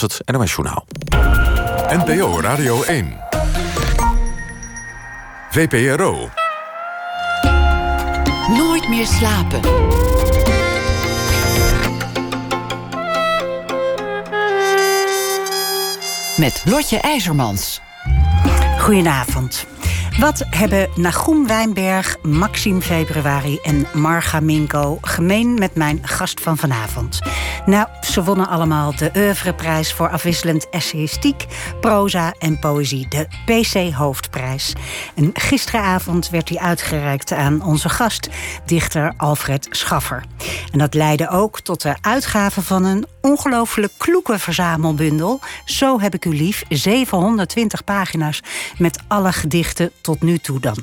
Het NOS Journaal. NPO Radio 1. VPRO. Nooit meer slapen. Met Lotje IJzermans. Goedenavond. Wat hebben Nagum Wijnberg, Maxime Februari en Marga Minko gemeen met mijn gast van vanavond? Nou, ze wonnen allemaal de Oeuvreprijs voor afwisselend essayistiek, proza en poëzie, de PC Hoofdprijs. En gisteravond werd die uitgereikt aan onze gast, dichter Alfred Schaffer. En dat leidde ook tot de uitgave van een ongelooflijk kloeke verzamelbundel. Zo heb ik u lief, 720 pagina's met alle gedichten tot nu toe dan.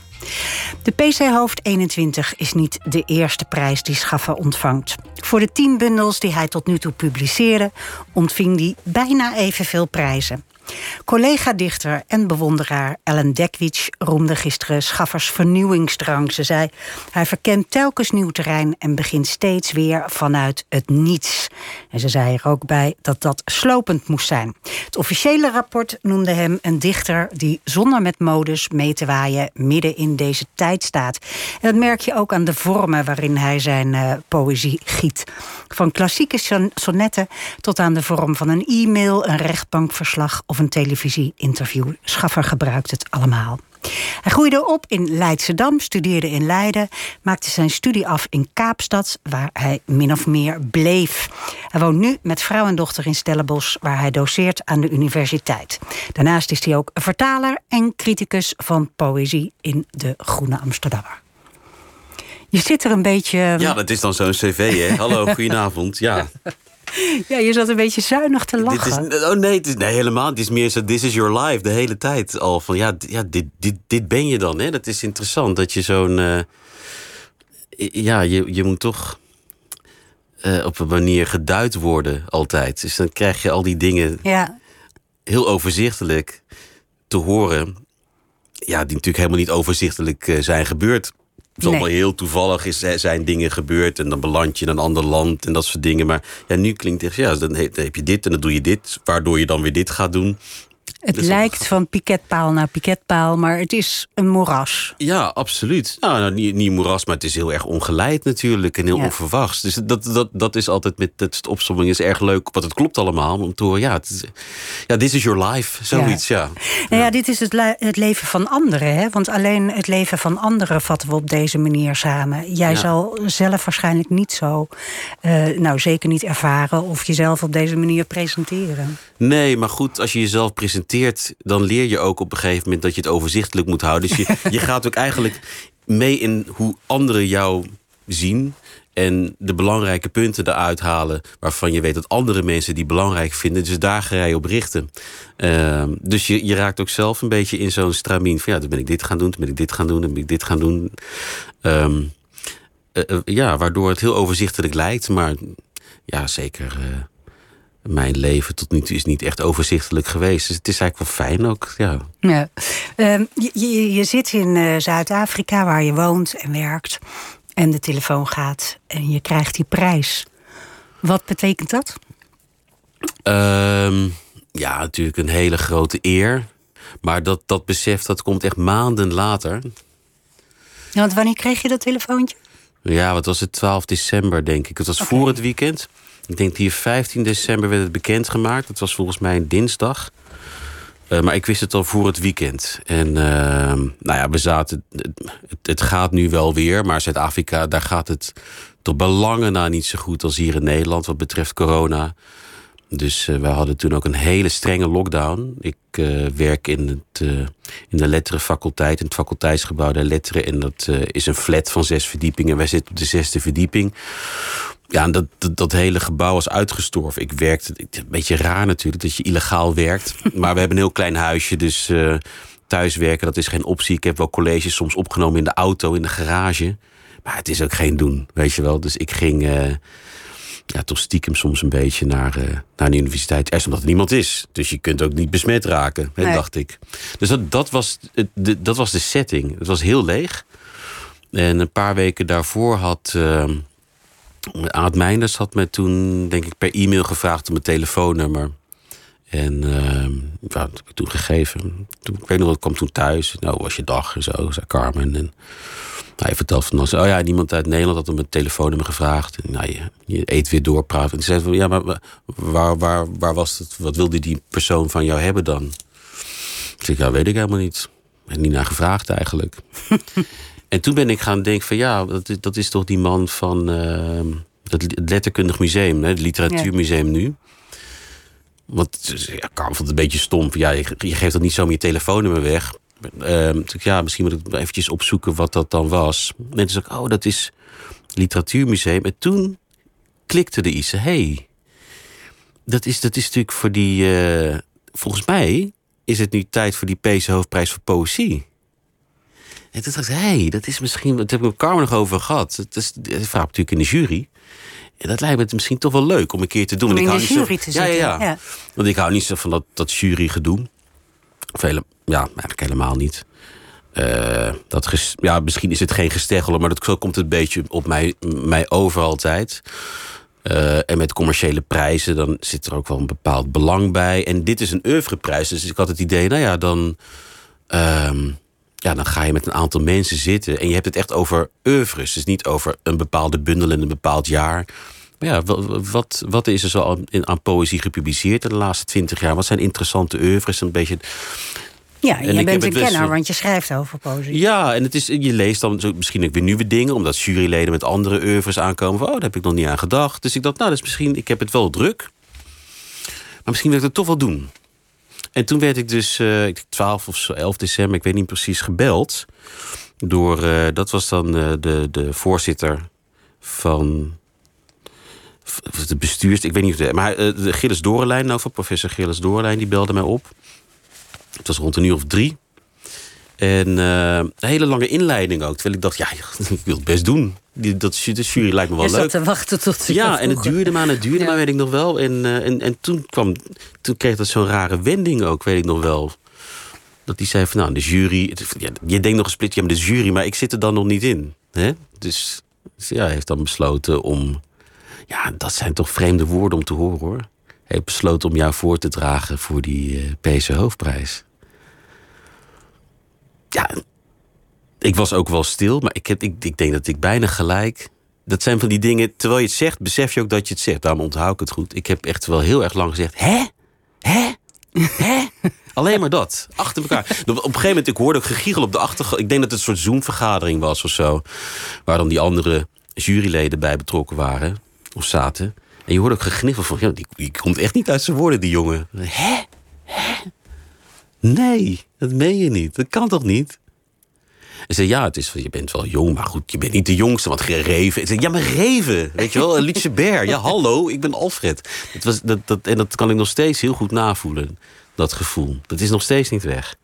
De PC Hoofd 21 is niet de eerste prijs die Schaffer ontvangt. Voor de tien bundels die hij tot nu toe publiceerde, ontving hij bijna evenveel prijzen. Collega-dichter en bewonderaar Ellen Dekwits roemde gisteren Schaffers vernieuwingsdrang. Ze zei: Hij verkent telkens nieuw terrein en begint steeds weer vanuit het niets. En ze zei er ook bij dat dat slopend moest zijn. Het officiële rapport noemde hem een dichter die zonder met modus mee te waaien midden in deze tijd staat. En dat merk je ook aan de vormen waarin hij zijn uh, poëzie giet. Van klassieke sonnetten tot aan de vorm van een e-mail, een rechtbankverslag of een televisie-interview. Schaffer gebruikt het allemaal. Hij groeide op in Leidschendam, studeerde in Leiden, maakte zijn studie af in Kaapstad, waar hij min of meer bleef. Hij woont nu met vrouw en dochter in Stellenbosch, waar hij doseert aan de universiteit. Daarnaast is hij ook vertaler en criticus van poëzie in de Groene Amsterdammer. Je zit er een beetje. Ja, dat is dan zo'n cv, hè? Hallo, goedenavond. Ja. Ja, je zat een beetje zuinig te lachen. Dit is, oh nee, het is, nee, helemaal. Het is meer zo, this is your life, de hele tijd al. Van ja, ja dit, dit, dit ben je dan. Hè? Dat is interessant, dat je zo'n... Uh, ja, je, je moet toch uh, op een manier geduid worden altijd. Dus dan krijg je al die dingen ja. heel overzichtelijk te horen. Ja, die natuurlijk helemaal niet overzichtelijk uh, zijn gebeurd. Het is allemaal heel toevallig is, zijn dingen gebeurd en dan beland je in een ander land en dat soort dingen. Maar ja, nu klinkt het, ja, dan heb je dit en dan doe je dit, waardoor je dan weer dit gaat doen. Het lijkt van piketpaal naar piketpaal, maar het is een moeras. Ja, absoluut. Nou, nou niet, niet moeras, maar het is heel erg ongeleid natuurlijk en heel ja. onverwachts. Dus dat, dat, dat is altijd met het opsomming is erg leuk, want het klopt allemaal. Om te horen, ja, het is, ja, this is your life, zoiets, ja. ja. Nou ja, dit is het, het leven van anderen, hè? want alleen het leven van anderen vatten we op deze manier samen. Jij ja. zal zelf waarschijnlijk niet zo, uh, nou zeker niet ervaren of jezelf op deze manier presenteren. Nee, maar goed, als je jezelf presenteert, dan leer je ook op een gegeven moment dat je het overzichtelijk moet houden. Dus je, je gaat ook eigenlijk mee in hoe anderen jou zien. En de belangrijke punten eruit halen waarvan je weet dat andere mensen die belangrijk vinden. Dus daar ga je op richten. Uh, dus je, je raakt ook zelf een beetje in zo'n stramien van ja, dan ben ik dit gaan doen, dan ben ik dit gaan doen, dan ben ik dit gaan doen. Um, uh, ja, waardoor het heel overzichtelijk lijkt, maar ja, zeker. Mijn leven tot nu toe is niet echt overzichtelijk geweest. Dus het is eigenlijk wel fijn ook. Ja. ja. Um, je, je, zit in uh, Zuid-Afrika waar je woont en werkt. En de telefoon gaat en je krijgt die prijs. Wat betekent dat? Um, ja, natuurlijk een hele grote eer. Maar dat, dat besef dat komt echt maanden later. Ja, want wanneer kreeg je dat telefoontje? Ja, wat was het? 12 december, denk ik. Het was okay. voor het weekend. Ik denk hier 15 december werd het bekendgemaakt. Dat was volgens mij een dinsdag. Uh, maar ik wist het al voor het weekend. En uh, nou ja, we zaten. Het, het, gaat nu wel weer, maar Zuid-Afrika, daar gaat het toch belangen na niet zo goed als hier in Nederland wat betreft corona. Dus uh, we hadden toen ook een hele strenge lockdown. Ik werk in, het, in de letterenfaculteit, in het faculteitsgebouw der letteren. En dat is een flat van zes verdiepingen. Wij zitten op de zesde verdieping. Ja, dat, dat, dat, hele gebouw was uitgestorven. Ik werkte, een beetje raar natuurlijk dat je illegaal werkt. Maar we hebben een heel klein huisje, dus uh, thuiswerken, dat is geen optie. Ik heb wel colleges soms opgenomen in de auto, in de garage. Maar het is ook geen doen, weet je wel. Dus ik ging uh, ja, toch stiekem soms een beetje naar, uh, naar de universiteit. Eerst omdat er niemand is. Dus je kunt ook niet besmet raken, nee. dacht ik. Dus dat, dat, was, de, dat was de setting. Het was heel leeg. En een paar weken daarvoor had... Aad Meinders had me toen, denk ik, per e-mail gevraagd om mijn telefoonnummer. En dat heb ik toen gegeven. Toen, ik weet nog, ik kwam toen thuis. Nou, was je dag en zo, zei Carmen. En hij vertelt van, oh ja, iemand uit Nederland had hem een telefoonnummer gevraagd. En, nou, je, eet weer doorpraten. En toen zei van, ja, maar waar, waar, waar was het? Wat wilde die persoon van jou hebben dan? Ik zeg, ja, weet ik helemaal niet. Heb niet naar gevraagd eigenlijk. en toen ben ik gaan denken van, ja, dat, is- dat is toch die man van uh, het Letterkundig Museum, hè, het Literatuurmuseum nu. Want ja, Carmen vond het een beetje stom. Ja, je, je geeft dat niet zomaar je telefoonnummer weg. Ehm, ik, ja, misschien moet ik eventjes opzoeken wat dat dan was. En toen zei ik, oh, dat is Literatuurmuseum. En toen klikte er iets. Hé, hey, dat, is, dat is natuurlijk voor die... eh, volgens mij is het nu tijd voor die PC Hoofdprijs voor Poëzie. En toen dacht ik, hé, hey, dat is misschien... Dat heb ik met Carmen nog over gehad. Het is, vaak natuurlijk in de jury. En dat lijkt me misschien toch wel leuk om een keer te doen. Om in ik de jury zo, te ja, ja, zitten, ja. ja. Want ik hou niet zo van dat, dat jurygedoe. Of hele, ja, eigenlijk helemaal niet. Eh, dat ges- ja, misschien is het geen gesteggelen, maar dat, zo komt het een beetje op mij, mij over altijd. Eh, en met commerciële prijzen, dan zit er ook wel een bepaald belang bij. En dit is een oeuvreprijs, dus ik had het idee, nou ja, dan, ehm, ja, dan ga je met een aantal mensen zitten. En je hebt het echt over oeuvres, dus niet over een bepaalde bundel in een bepaald jaar. Maar ja, wa- wat, wat is er zo aan, in- aan poëzie gepubliceerd in de laatste twintig jaar? Wat zijn interessante oeuvres? Een beetje Ja, En je bent een best kenner, want je schrijft over poëzie. Ja, en het is, je leest dan misschien ook weer nieuwe dingen, omdat juryleden met andere oeuvres aankomen. Van, oh, daar heb ik nog niet aan gedacht. Dus ik dacht, nou, dat is misschien, ik heb het wel druk. Maar misschien wil ik het toch wel doen. En toen werd ik dus, eh, ik denk 12 of zo, 11 december, ik weet niet precies, gebeld. Door, eh, dat was dan eh, de, de voorzitter van de bestuurs... Ik weet niet of de, maar eh, de Gilles Dorenlijn, nou van professor Gilles Dorenlijn, die belde mij op. Het was rond een uur of drie. En eh, een hele lange inleiding ook. Terwijl ik dacht, ja, ik wil het best doen. Die, dat, de jury lijkt me wel je leuk. te wachten tot ze Ja, en het duurde maar, en het duurde Ja. maar, weet ik nog wel. En, eh, en, en toen kwam, toen kreeg dat zo'n rare wending ook, weet ik nog wel. Dat die zei van, nou, de jury... Ja, je denkt nog een split, ja, maar de jury, maar ik zit er dan nog niet in. Hè? Dus, dus ja, hij heeft dan besloten om... Ja, dat zijn toch vreemde woorden om te horen, hoor. Hij heeft besloten om jou voor te dragen voor die PC Hoofdprijs. Ja, ik was ook wel stil, maar ik, heb, ik, ik denk dat ik bijna gelijk. Dat zijn van die dingen, terwijl je het zegt, besef je ook dat je het zegt. Daarom onthoud ik het goed. Ik heb echt wel heel erg lang gezegd: hè? Hè? Hè? Alleen maar dat. Achter elkaar. Op een gegeven moment, ik hoorde ook gegiegel op de achtergrond. Ik denk dat het een soort Zoom-vergadering was of zo. Waar dan die andere juryleden bij betrokken waren. Of zaten. En je hoorde ook gegniffel van... Ja, die, die komt echt niet uit zijn woorden, die jongen. Hè? Hè? Nee, dat meen je niet. Dat kan toch niet? En zei, ja, het is, je bent wel jong, maar goed, je bent niet de jongste, want Reven. Ik zei, ja, maar Reven, weet je wel, Lietse Ber. Ja, hallo, ik ben Alfred. Dat was, dat, dat, en dat kan ik nog steeds heel goed navoelen, dat gevoel. Dat is nog steeds niet weg.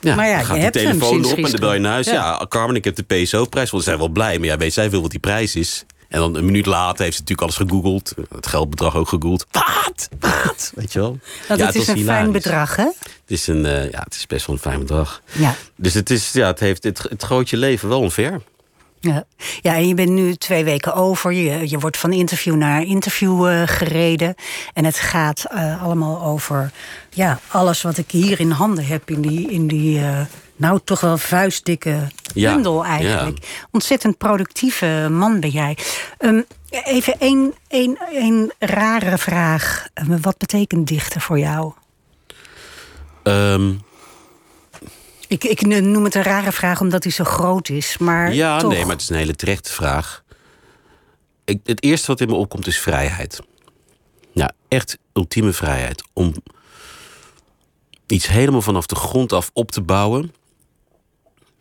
Ja, Maar ja, dan je gaat die hebt telefoon op en dan bel je naar huis. Ja. Carmen, ik heb de PSO-prijs. Want ze zijn wel blij, maar ja, weet zij veel wat die prijs is. En dan een minuut later heeft ze natuurlijk alles gegoogeld. Het geldbedrag ook gegoogeld. Wat? Wat? Weet je wel? Want Ja, het is een fijn bedrag, hè? Het is, een, eh, ja, het is best wel een fijn bedrag. Ja. Dus het, is, ja, het, heeft, het, het gooit je leven wel omver. Ja. ja, en je bent nu twee weken over. Je, je wordt van interview naar interview eh, gereden. En het gaat eh, allemaal over ja, alles wat ik hier in handen heb. In die, in die nou toch wel vuistdikke Ja, bundel eigenlijk. Ontzettend productieve man ben jij. Ehm, even één, één, één rare vraag. Eh, Wat betekent dichten voor jou? Ehm, Ik, ik noem het een rare vraag omdat hij zo groot is. Maar ja, toch. nee, maar het is een hele terechte vraag. Ik, het eerste wat in me opkomt is vrijheid. Ja, echt ultieme vrijheid. Om iets helemaal vanaf de grond af op te bouwen.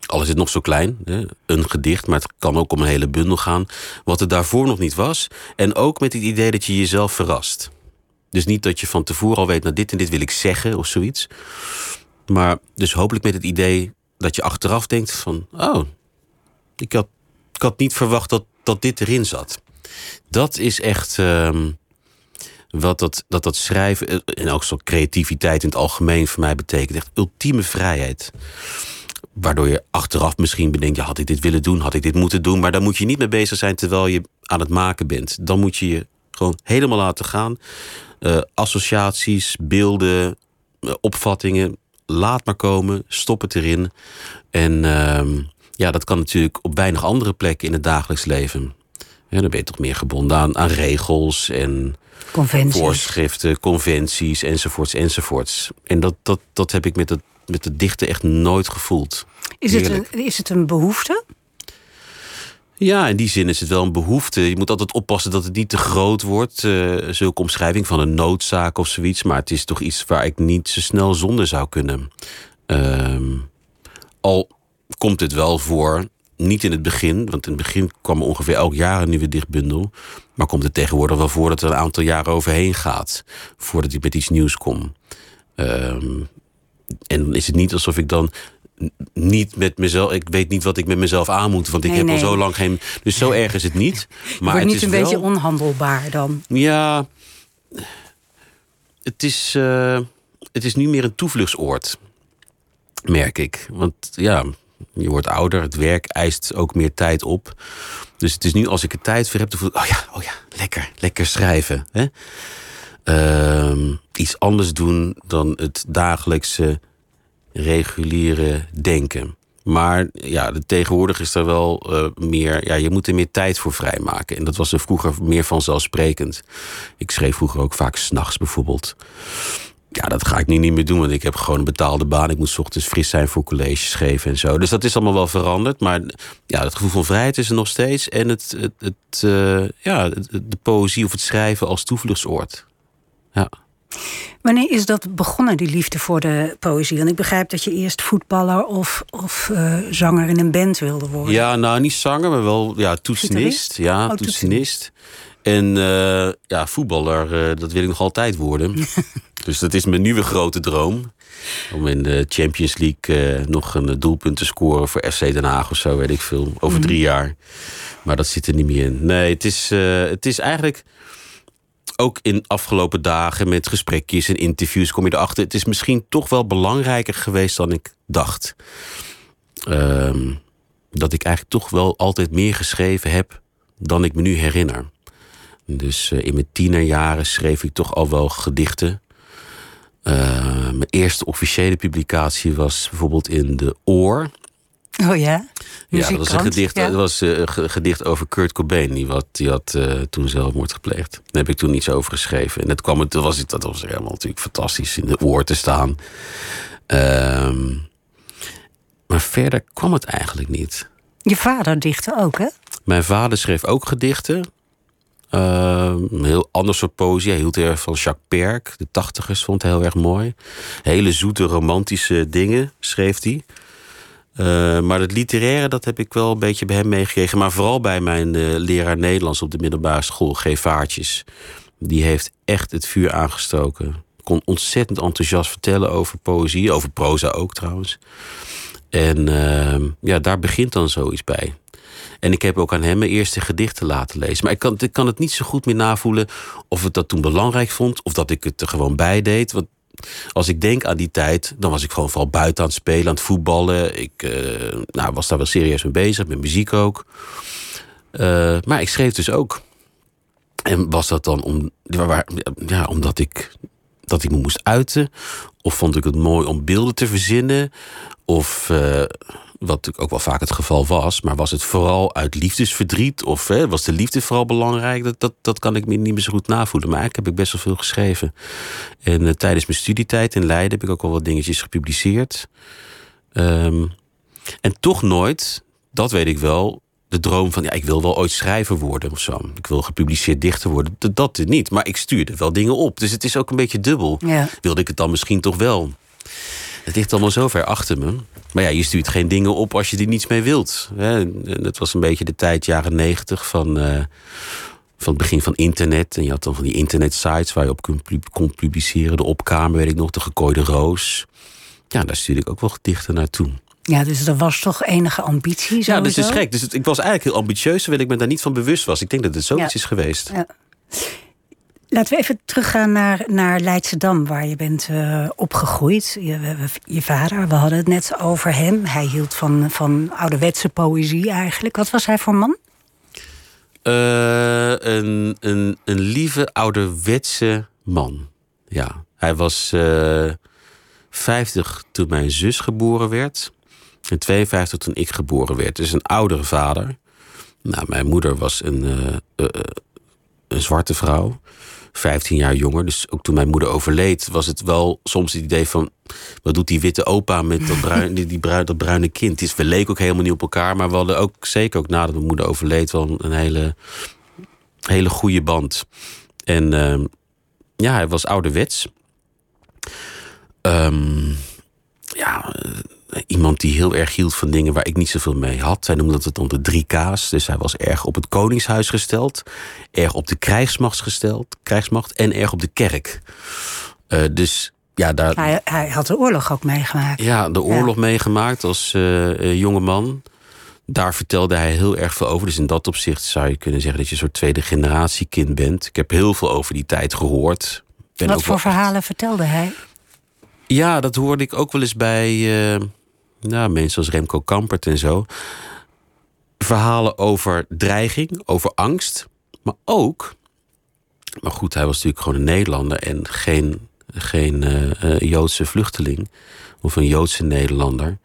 Al is nog zo klein, een gedicht, maar het kan ook om een hele bundel gaan. Wat er daarvoor nog niet was. En ook met het idee dat je jezelf verrast. Dus niet dat je van tevoren al weet, nou dit en dit wil ik zeggen of zoiets. Maar dus hopelijk met het idee dat je achteraf denkt van... oh, ik had, had niet verwacht dat, dat dit erin zat. Dat is echt ehm, wat dat, dat, dat schrijven... eh, en ook zo'n creativiteit in het algemeen voor mij betekent. Echt ultieme vrijheid. Waardoor je achteraf misschien bedenkt... ja, had ik dit willen doen, had ik dit moeten doen... maar daar moet je niet mee bezig zijn terwijl je aan het maken bent. Dan moet je je Gewoon helemaal laten gaan. Uh, associaties, beelden, uh, opvattingen. Laat maar komen, stop het erin. En uh, ja, dat kan natuurlijk op weinig andere plekken in het dagelijks leven. Ja, dan ben je toch meer gebonden aan, aan regels en conventies. voorschriften, conventies enzovoorts enzovoorts. En dat, dat, dat heb ik met het, met het dichten echt nooit gevoeld. Is het, een, is het een behoefte? Ja, in die zin is het wel een behoefte. Je moet altijd oppassen dat het niet te groot wordt. Uh, zulke omschrijving van een noodzaak of zoiets. Maar het is toch iets waar ik niet zo snel zonder zou kunnen. Uh, al komt het wel voor, niet in het begin. Want in het begin kwam er ongeveer elk jaar een nieuwe dichtbundel. Maar komt het tegenwoordig wel voor dat er een aantal jaren overheen gaat. Voordat ik met iets nieuws kom. Uh, en dan is het niet alsof ik dan niet met mezelf. Ik weet niet wat ik met mezelf aan moet. Want ik Nee, heb nee. al zo lang geen. Dus zo erg is het niet. Maar Wordt het niet is een wel, beetje onhandelbaar dan? Ja. Het is, eh, het is nu meer een toevluchtsoord. Merk ik. Want ja, je wordt ouder. Het werk eist ook meer tijd op. Dus het is nu als ik er tijd voor heb, dan voel ik... Oh ja, oh ja, lekker, lekker schrijven. Hè? Ehm, iets anders doen dan het dagelijkse reguliere denken. Maar ja, tegenwoordig is er wel eh, meer. Ja, je moet er meer tijd voor vrijmaken. En dat was er vroeger meer vanzelfsprekend. Ik schreef vroeger ook vaak s'nachts bijvoorbeeld. Ja, dat ga ik nu niet meer doen, want ik heb gewoon een betaalde baan. Ik moet 's ochtends fris zijn voor colleges geven en zo. Dus dat is allemaal wel veranderd. Maar ja, het gevoel van vrijheid is er nog steeds. En het, het, eh, ja, de poëzie of het schrijven als toevluchtsoord. Ja. Wanneer is dat begonnen, die liefde voor de poëzie? Want ik begrijp dat je eerst voetballer of, of eh, zanger in een band wilde worden. Ja, nou niet zanger, maar wel ja, toetsenist. Ja, Oh, toetsenist. En eh, ja, voetballer, eh, dat wil ik nog altijd worden. dus dat is mijn nieuwe grote droom. Om in de Champions League nog een doelpunt te scoren voor FC Den Haag of zo, weet ik veel. Over drie jaar. Maar dat zit er niet meer in. Nee, het is, het is eigenlijk ook in afgelopen dagen met gesprekjes en interviews kom je erachter. Het is misschien toch wel belangrijker geweest dan ik dacht. Ehm, dat ik eigenlijk toch wel altijd meer geschreven heb dan ik me nu herinner. Dus eh, in mijn tienerjaren schreef ik toch al wel gedichten. Eh, mijn eerste officiële publicatie was bijvoorbeeld in De Oor. Oh ja? Ja, dat was een gedicht, ja. dat was, eh, een ge- gedicht over Kurt Cobain. Die, wat, die had eh, toen zelfmoord gepleegd. Daar heb ik toen iets over geschreven. En dat, kwam, het- dat, was, het- dat was helemaal natuurlijk fantastisch in de oor te staan. Ehm, maar verder kwam het eigenlijk niet. Je vader dichtte ook, hè? Mijn vader schreef ook gedichten. Ehm, een heel ander soort poëzie. Hij hield heel erg van Jacques Perk. De tachtigers vond hij heel erg mooi. Hele zoete, romantische dingen schreef hij. Eh, maar het literaire, dat heb ik wel een beetje bij hem meegekregen. Maar vooral bij mijn eh, leraar Nederlands op de middelbare school, G. Vaartjes. Die heeft echt het vuur aangestoken. Kon ontzettend enthousiast vertellen over poëzie. Over proza ook trouwens. En ehm, ja, daar begint dan zoiets bij. En ik heb ook aan hem mijn eerste gedichten laten lezen. Maar ik kan, ik kan het niet zo goed meer navoelen of ik dat toen belangrijk vond... of dat ik het er gewoon bij deed. Want als ik denk aan die tijd, dan was ik gewoon vooral buiten aan het spelen, aan het voetballen. Ik eh, nou, was daar wel serieus mee bezig, met muziek ook. Eh, maar ik schreef dus ook. En was dat dan om, ja, omdat ik, dat ik me moest uiten? Of vond ik het mooi om beelden te verzinnen? Of, eh, wat natuurlijk ook wel vaak het geval was, maar was het vooral uit liefdesverdriet? Of hè, was de liefde vooral belangrijk? Dat, dat, dat kan ik me niet meer zo goed navoelen. Maar eigenlijk heb ik best wel veel geschreven. En eh, tijdens mijn studietijd in Leiden heb ik ook wel wat dingetjes gepubliceerd. Ehm, en toch nooit, dat weet ik wel, de droom van ja, ik wil wel ooit schrijver worden of zo. Ik wil gepubliceerd dichter worden. Dat, dat niet. Maar ik stuurde wel dingen op. Dus het is ook een beetje dubbel. Ja. Wilde ik het dan misschien toch wel? Het ligt allemaal zo ver achter me. Maar ja, je stuurt geen dingen op als je er niets mee wilt. Dat was een beetje de tijd, jaren negentig, van, eh, van het begin van internet. En je had dan van die internetsites waar je op kon, pub- kon publiceren. De opkamer, weet ik nog, de gekooide roos. Ja, daar stuurde ik ook wel gedichten naartoe. Ja, dus er was toch enige ambitie Ja, dat is sowieso? gek. Dus ik was eigenlijk heel ambitieus, terwijl ik me daar niet van bewust was. Ik denk dat het zoiets Ja. is geweest. Ja. Laten we even teruggaan naar, naar Leidschendam, waar je bent eh, opgegroeid. Je, je vader, we hadden het net over hem. Hij hield van, van ouderwetse poëzie eigenlijk. Wat was hij voor man? Uh, een, een, een lieve ouderwetse man. Ja, hij was uh, 50 toen mijn zus geboren werd. En 52 toen ik geboren werd. Dus een oudere vader. Nou, mijn moeder was een, een zwarte vrouw. 15 jaar jonger. Dus ook toen mijn moeder overleed, was het wel soms het idee van. Wat doet die witte opa met dat, bruin, die, die bruin, dat bruine kind? is, we leken ook helemaal niet op elkaar. Maar we hadden ook, zeker ook nadat mijn moeder overleed, wel een hele, hele goede band. En uh, ja, hij was ouderwets. Um, ja, iemand die heel erg hield van dingen waar ik niet zoveel mee had. Hij noemde het onder drie K's. Dus hij was erg op het koningshuis gesteld, erg op de krijgsmacht gesteld, krijgsmacht en erg op de kerk. Uh, dus ja, daar. Hij, hij, had de oorlog ook meegemaakt. Ja, de oorlog meegemaakt als uh, jonge man. Daar vertelde hij heel erg veel over. Dus in dat opzicht zou je kunnen zeggen dat je een soort tweede generatie kind bent. Ik heb heel veel over die tijd gehoord. Ben Wat voor verhalen vertelde hij? Ja, dat hoorde ik ook wel eens bij. Uh, nou, mensen als Remco Kampert en zo. Verhalen over dreiging, over angst. Maar ook. Maar goed, hij was natuurlijk gewoon een Nederlander en geen, geen uh, Joodse vluchteling. Of een Joodse Nederlander.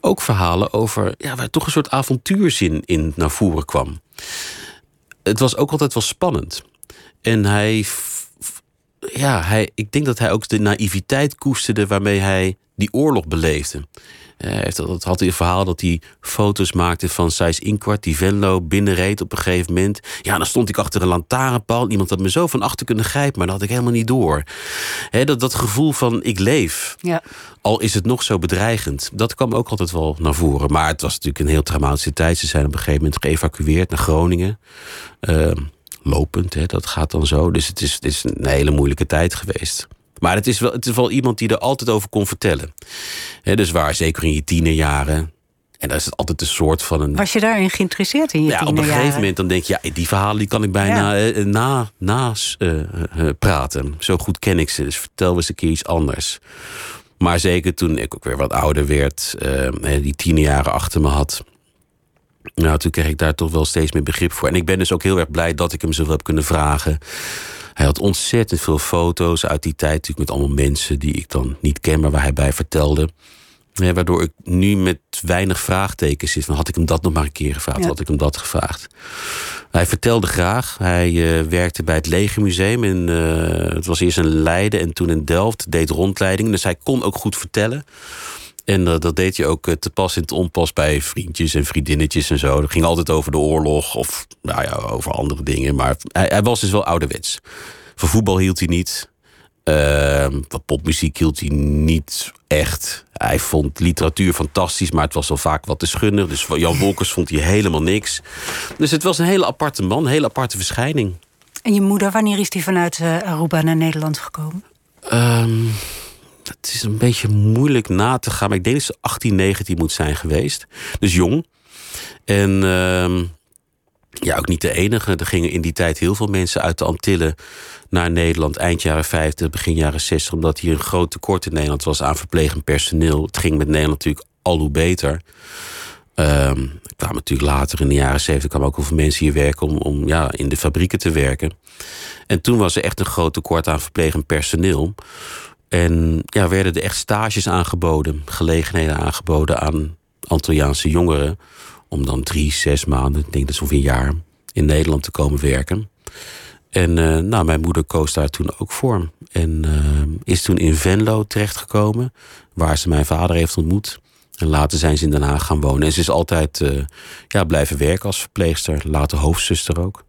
Ook verhalen over. Ja, waar toch een soort avontuurzin in naar voren kwam. Het was ook altijd wel spannend. En hij. Ja, hij, ik denk dat hij ook de naïviteit koesterde waarmee hij die oorlog beleefde. Uh, heeft, dat had hij een verhaal dat hij foto's maakte van Sijs Inkwart, die Venlo binnenreed op een gegeven moment. Ja, dan stond ik achter een lantaarnpaal. Iemand had me zo van achter kunnen grijpen, maar dat had ik helemaal niet door. dat, dat gevoel van ik leef, ja. al is het nog zo bedreigend, dat kwam ook altijd wel naar voren. Maar het was natuurlijk een heel traumatische tijd. Ze zijn op een gegeven moment geëvacueerd naar Groningen. Uh, lopend, hè, dat gaat dan zo. Dus het is, het is een hele moeilijke tijd geweest. Maar het is, wel, het is wel iemand die er altijd over kon vertellen. dus waar, zeker in je tienerjaren. En daar is het altijd een soort van een. Was je daarin geïnteresseerd in je ja, Op een gegeven moment dan denk je, ja, die verhalen die kan ik bijna ja. uh, na, uh, uh, praten. Zo goed ken ik ze. Dus vertel eens een keer iets anders. Maar zeker toen ik ook weer wat ouder werd, die tienerjaren achter me had. Nou, toen kreeg ik daar toch wel steeds meer begrip voor. En ik ben dus ook heel erg blij dat ik hem zo heb kunnen vragen. Hij had ontzettend veel foto's uit die tijd, natuurlijk met allemaal mensen die ik dan niet ken, maar waar hij bij vertelde. Ja, waardoor ik nu met weinig vraagtekens zit. Van had ik hem dat nog maar een keer gevraagd? Ja. Had ik hem dat gevraagd? Hij vertelde graag. Hij uh, werkte bij het Legermuseum. In, uh, het was eerst in Leiden en toen in Delft. Deed rondleidingen. Dus hij kon ook goed vertellen. En uh, dat deed je ook te pas en te onpas bij vriendjes en vriendinnetjes en zo. Dat ging altijd over de oorlog of nou ja, over andere dingen. Maar hij, hij was dus wel ouderwets. Van voetbal hield hij niet. Uh, van popmuziek hield hij niet echt. Hij vond literatuur fantastisch, maar het was al vaak wat te schunnig. Dus Jan Wolkers vond hij helemaal niks. Dus het was een hele aparte man, een hele aparte verschijning. En je moeder, wanneer is die vanuit uh, Aruba naar Nederland gekomen? Um, het is een beetje moeilijk na te gaan. Maar ik denk dat ze 18, 19 moet zijn geweest. Dus jong. En uh, ja, ook niet de enige. Er gingen in die tijd heel veel mensen uit de Antillen naar Nederland. Eind jaren 50, begin jaren 60. Omdat hier een groot tekort in Nederland was aan verplegend personeel. Het ging met Nederland natuurlijk al hoe beter. Um, er kwamen natuurlijk later in de jaren 70 kwamen ook heel veel mensen hier werken om, om ja, in de fabrieken te werken. En toen was er echt een groot tekort aan verplegend personeel. En ja, werden er echt stages aangeboden, gelegenheden aangeboden aan Antilliaanse jongeren. Om dan drie, zes maanden, ik denk dat zo'n een jaar, in Nederland te komen werken. En uh, nou, mijn moeder koos daar toen ook voor. En uh, is toen in Venlo terechtgekomen, waar ze mijn vader heeft ontmoet. En later zijn ze in Den Haag gaan wonen. En ze is altijd uh, ja, blijven werken als verpleegster, later hoofdzuster ook.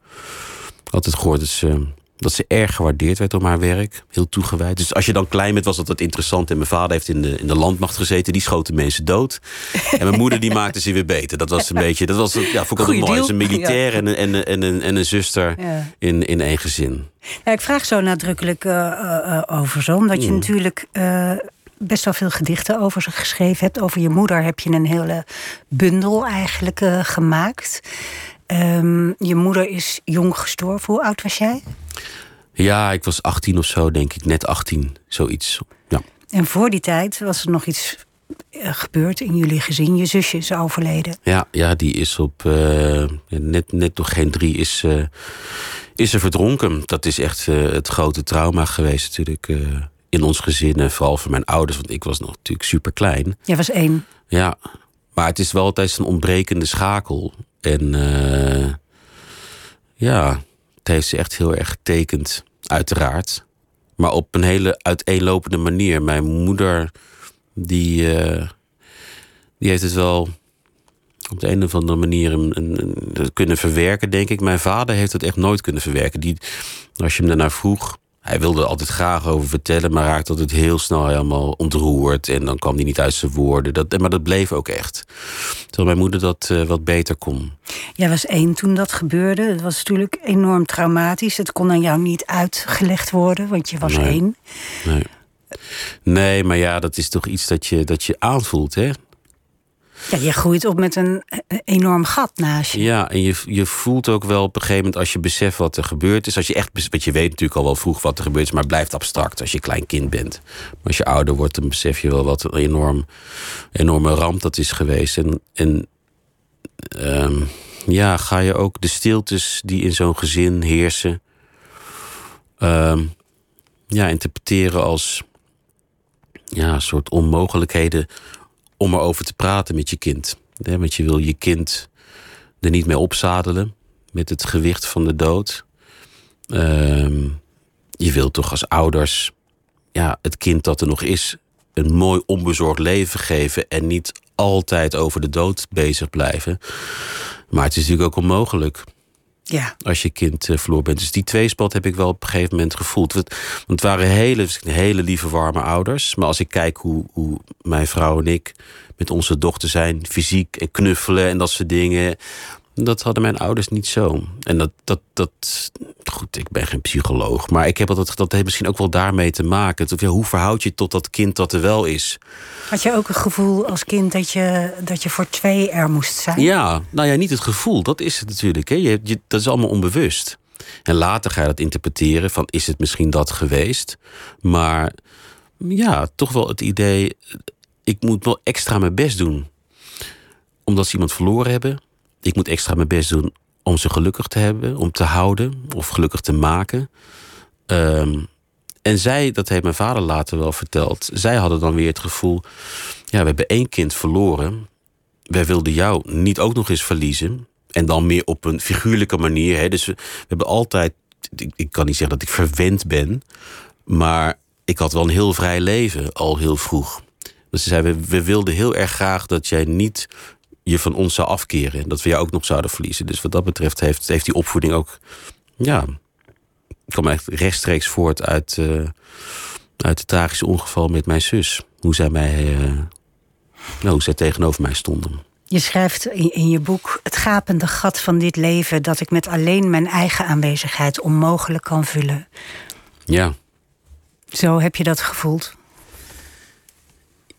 Altijd gehoord dat ze dat ze erg gewaardeerd werd om haar werk. Heel toegewijd. Dus als je dan klein bent, was dat wat interessant. En mijn vader heeft in de, in de landmacht gezeten. Die schoten mensen dood. En mijn moeder die maakte ze weer beter. Dat was een beetje... Dat was, ja, vond ik altijd mooi. Een militair en, en, en, en, een, en een zuster in, in één gezin. Ja, ik vraag zo nadrukkelijk uh, uh, over zo. Omdat je mm. natuurlijk... Uh, best wel veel gedichten over ze geschreven hebt. Over je moeder heb je een hele bundel eigenlijk gemaakt. Um, je moeder is jong gestorven. Hoe oud was jij? Ja, ik was 18 of zo, denk ik. Net 18, zoiets. Ja. En voor die tijd was er nog iets eh, gebeurd in jullie gezin? Je zusje is overleden. Ja, ja die is op uh, net, net nog geen drie is, uh, is er verdronken. Dat is echt het grote trauma geweest natuurlijk in ons gezin. En vooral voor mijn ouders, want ik was nog natuurlijk super klein. Jij was één. Ja, maar het is wel altijd een ontbrekende schakel. En ja, het heeft ze echt heel erg getekend, uiteraard. Maar op een hele uiteenlopende manier. Mijn moeder, die, uh, die heeft het wel op de een of andere manier een, kunnen verwerken, denk ik. Mijn vader heeft het echt nooit kunnen verwerken. Die, als je hem daarnaar vroeg, hij wilde er altijd graag over vertellen, maar raakte altijd heel snel helemaal ontroerd. En dan kwam hij niet uit zijn woorden. Dat, maar dat bleef ook echt. Terwijl mijn moeder dat uh, wat beter kon. Jij was één toen dat gebeurde. Het was natuurlijk enorm traumatisch. Het kon aan jou niet uitgelegd worden, want je was nee. één. Nee. nee, maar ja, dat is toch iets dat je, dat je aanvoelt, hè? Ja, je groeit op met een enorm gat naast je. Ja, en je, je voelt ook wel op een gegeven moment als je beseft wat er gebeurd is. Als je echt, want je weet natuurlijk al wel vroeg wat er gebeurd is, maar het blijft abstract als je klein kind bent. Maar als je ouder wordt, dan besef je wel wat een enorm, enorme ramp dat is geweest. En, en um, ja, ga je ook de stiltes die in zo'n gezin heersen, um, ja, interpreteren als ja, soort onmogelijkheden om erover te praten met je kind. Want je wil je kind er niet mee opzadelen met het gewicht van de dood. Um, je wilt toch als ouders ja, het kind dat er nog is een mooi onbezorgd leven geven en niet altijd over de dood bezig blijven. Maar het is natuurlijk ook onmogelijk. Ja. Als je kind uh, bent. Dus die tweespot heb ik wel op een gegeven moment gevoeld. Want het waren hele, hele lieve, warme ouders. Maar als ik kijk hoe, hoe mijn vrouw en ik met onze dochter zijn, fysiek en knuffelen en dat soort dingen. Dat hadden mijn ouders niet zo. En dat, dat, dat. Goed, ik ben geen psycholoog. Maar ik heb dat, dat heeft misschien ook wel daarmee te maken. Dat, ja, hoe verhoud je tot dat kind dat er wel is? Had je ook een gevoel als kind dat je, dat je voor twee er moest zijn? Ja, nou ja, niet het gevoel. Dat is het natuurlijk. Hè. Je, je, dat is allemaal onbewust. En later ga je dat interpreteren van is het misschien dat geweest. Maar ja, toch wel het idee. Ik moet wel extra mijn best doen. Omdat ze iemand verloren hebben. Ik moet extra mijn best doen om ze gelukkig te hebben, om te houden of gelukkig te maken. Um, en zij, dat heeft mijn vader later wel verteld, zij hadden dan weer het gevoel: ja, we hebben één kind verloren. Wij wilden jou niet ook nog eens verliezen. En dan meer op een figuurlijke manier. Hè. Dus we, hebben altijd, ik, kan niet zeggen dat ik verwend ben, maar ik had wel een heel vrij leven al heel vroeg. Dus ze zei, we, we wilden heel erg graag dat jij niet je van ons zou afkeren. En dat we jou ook nog zouden verliezen. Dus wat dat betreft heeft, heeft die opvoeding ook. Ja, kwam echt rechtstreeks voort uit, uh, uit het tragische ongeval met mijn zus. Hoe zij mij. Uh, nou, hoe zij tegenover mij stonden. Je schrijft in, in je boek het gapende gat van dit leven dat ik met alleen mijn eigen aanwezigheid onmogelijk kan vullen. Ja. Zo heb je dat gevoeld?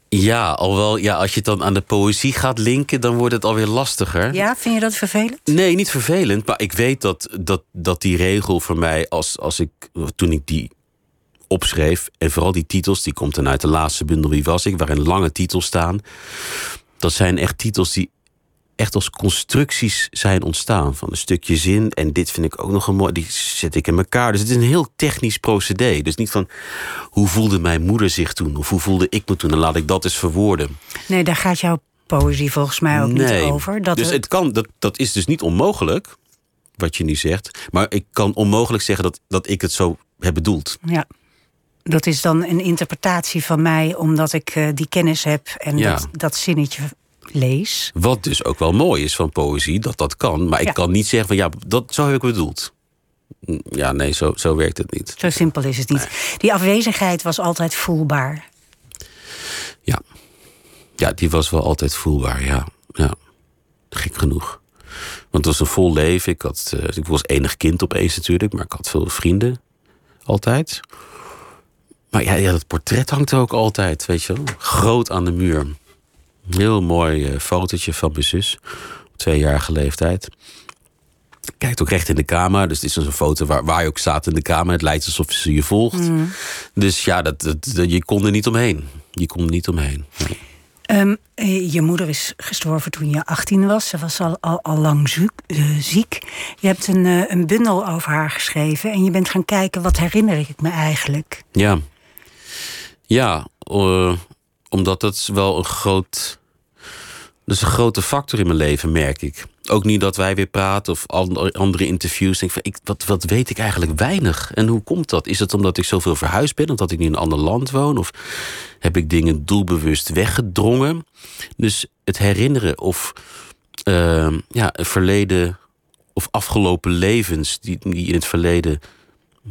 Ja, alhoewel, ja, als je het dan aan de poëzie gaat linken, dan wordt het alweer lastiger. Ja, vind je dat vervelend? Nee, niet vervelend. Maar ik weet dat, dat, dat die regel voor mij, als, als ik, toen ik die opschreef, en vooral die titels, die komt dan uit de laatste bundel Wie was ik, waarin lange titels staan. Dat zijn echt titels die echt als constructies zijn ontstaan. Van een stukje zin. En dit vind ik ook nog een mooi. Die zet ik in elkaar. Dus het is een heel technisch procedé. Dus niet van hoe voelde mijn moeder zich toen? Of hoe voelde ik me toen? Dan laat ik dat eens verwoorden. Nee, daar gaat jouw poëzie volgens mij ook nee. niet over. Dat dus het kan, dat, dat is dus niet onmogelijk. Wat je nu zegt. Maar ik kan onmogelijk zeggen dat, dat ik het zo heb bedoeld. Ja. Dat is dan een interpretatie van mij, omdat ik uh, die kennis heb en Ja. dat, dat zinnetje lees. Wat dus ook wel mooi is van poëzie, dat dat kan. Maar ik Ja. kan niet zeggen van ja, dat, zo heb ik bedoeld. Ja, nee, zo, zo werkt het niet. Zo simpel is het niet. Die afwezigheid was altijd voelbaar. Ja. ja, die was wel altijd voelbaar, ja. ja. Gek genoeg. Want het was een vol leven. Ik, had, eh, ik was enig kind opeens natuurlijk, maar ik had veel vrienden. Altijd. Maar ja, ja, dat portret hangt er ook altijd, weet je wel. Groot aan de muur. Heel mooi eh, fotootje van mijn zus. Op tweejarige leeftijd. Kijkt ook recht in de camera. Dus het is een foto waar, waar je ook staat in de camera. Het lijkt alsof ze je volgt. Dus ja, dat, dat, dat- je kon er niet omheen. Je kon er niet omheen. Nee. Ehm, eh, je moeder is gestorven toen je 18 was. Ze was al, al, al lang ziek, eh, ziek. Je hebt een, een bundel over haar geschreven. En je bent gaan kijken, wat herinner ik me eigenlijk? Ja, ja omdat dat wel een groot... Dat een grote factor in mijn leven, merk ik. Ook niet dat wij weer praten of an- andere interviews. Denk van, ik, wat, wat weet ik eigenlijk weinig? En hoe komt dat? Is het omdat ik zoveel verhuisd ben? Omdat ik niet in een ander land woon? Of heb ik dingen doelbewust weggedrongen? Dus het herinneren of eh, ja, verleden of afgelopen levens die, die in het verleden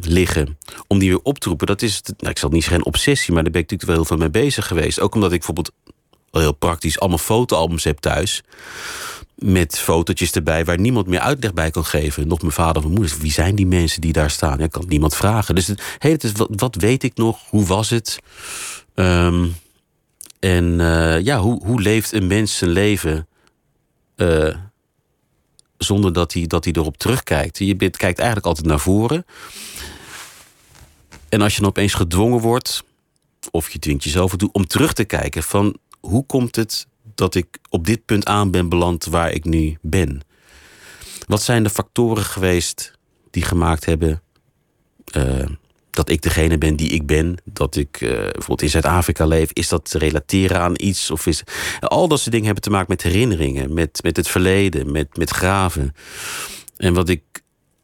liggen, om die weer op te roepen, dat is, nou, ik zal niet zeggen een obsessie, maar daar ben ik natuurlijk wel heel veel mee bezig geweest. Ook omdat ik bijvoorbeeld heel praktisch allemaal fotoalbums heb thuis. Met fotootjes erbij waar niemand meer uitleg bij kan geven. Nog mijn vader of mijn moeder. Wie zijn die mensen die daar staan? Ik kan niemand vragen. Dus het hele wat, weet ik nog? Hoe was het? Ehm, en eh, ja, hoe, hoe leeft een mens zijn leven eh, zonder dat hij, dat hij erop terugkijkt? Je bent, kijkt eigenlijk altijd naar voren. En als je dan opeens gedwongen wordt, of je dwingt jezelf ertoe, om terug te kijken van hoe komt het dat ik op dit punt aan ben beland waar ik nu ben? Wat zijn de factoren geweest die gemaakt hebben eh, dat ik degene ben die ik ben? Dat ik eh, bijvoorbeeld in Zuid-Afrika leef? Is dat te relateren aan iets? Of is, al dat soort dingen hebben te maken met herinneringen, met, met het verleden, met, met graven. En wat ik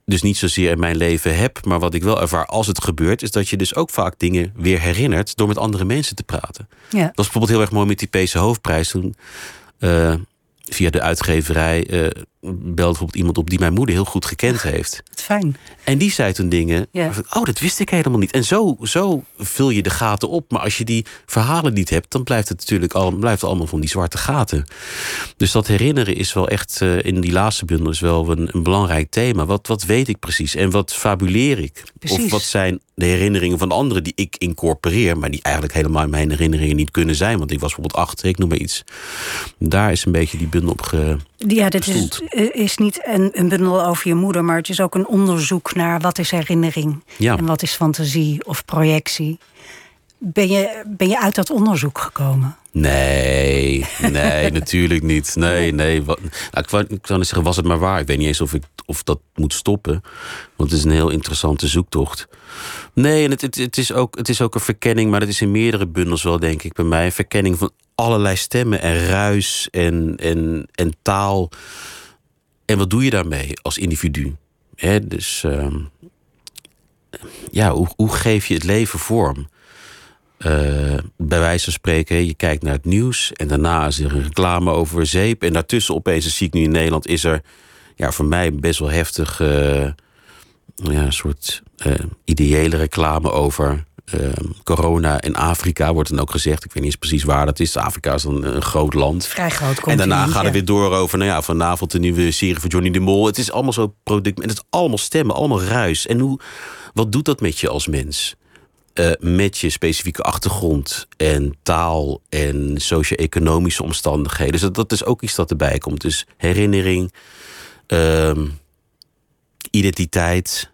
dus niet zozeer in mijn leven heb, maar wat ik wel ervaar als het gebeurt, is dat je dus ook vaak dingen weer herinnert door met andere mensen te praten. Ja. Dat was bijvoorbeeld heel erg mooi met die Peese hoofdprijs toen. eh, via de uitgeverij eh, belde bijvoorbeeld iemand op die mijn moeder heel goed gekend heeft. Wat fijn. En die zei toen dingen. Ja. ik, Oh, dat wist ik helemaal niet. En zo, zo vul je de gaten op. Maar als je die verhalen niet hebt, dan blijft het natuurlijk al, blijft het allemaal van die zwarte gaten. Dus dat herinneren is wel echt eh, in die laatste bundel is wel een, een belangrijk thema. Wat, wat weet ik precies? En wat fabuleer ik? Precies. Of wat zijn de herinneringen van anderen die ik incorporeer, maar die eigenlijk helemaal mijn herinneringen niet kunnen zijn? Want ik was bijvoorbeeld acht, ik noem maar iets. Daar is een beetje die bundel op ge. Ja, dit is, eh, is niet een, een bundel over je moeder, maar het is ook een onderzoek naar wat is herinnering Ja. en wat is fantasie of projectie. Ben je, ben je uit dat onderzoek gekomen? Nee, nee, natuurlijk niet. Nee, nee. Wat, nou, ik, wou, ik zou niet zeggen, was het maar waar. Ik weet niet eens of ik of dat moet stoppen. Want het is een heel interessante zoektocht. Nee, en het, het, het, is ook, het is ook een verkenning, maar het is in meerdere bundels wel, denk ik, bij mij. Een verkenning van allerlei stemmen en ruis en, en, en taal. En wat doe je daarmee als individu? Dus ehm, ja, hoe, hoe geef je het leven vorm? Eh, bij wijze van spreken, je kijkt naar het nieuws en daarna is er een reclame over zeep. En daartussen opeens, zie ik nu in Nederland, is er ja, voor mij best wel heftig eh, ja, soort eh, ideële reclame over eh, corona in Afrika, wordt dan ook gezegd. Ik weet niet eens precies waar dat is. Afrika is dan een groot land. Vrij groot En daarna gaat het weer door over, nou ja, vanavond de nieuwe serie van Johnny de Mol. Het is allemaal zo product. En het is allemaal stemmen, allemaal ruis. En hoe, wat doet dat met je als mens? Eh, met je specifieke achtergrond en taal en socio-economische omstandigheden. Dus dat, dat is ook iets dat erbij komt. Dus herinnering, ehm, identiteit,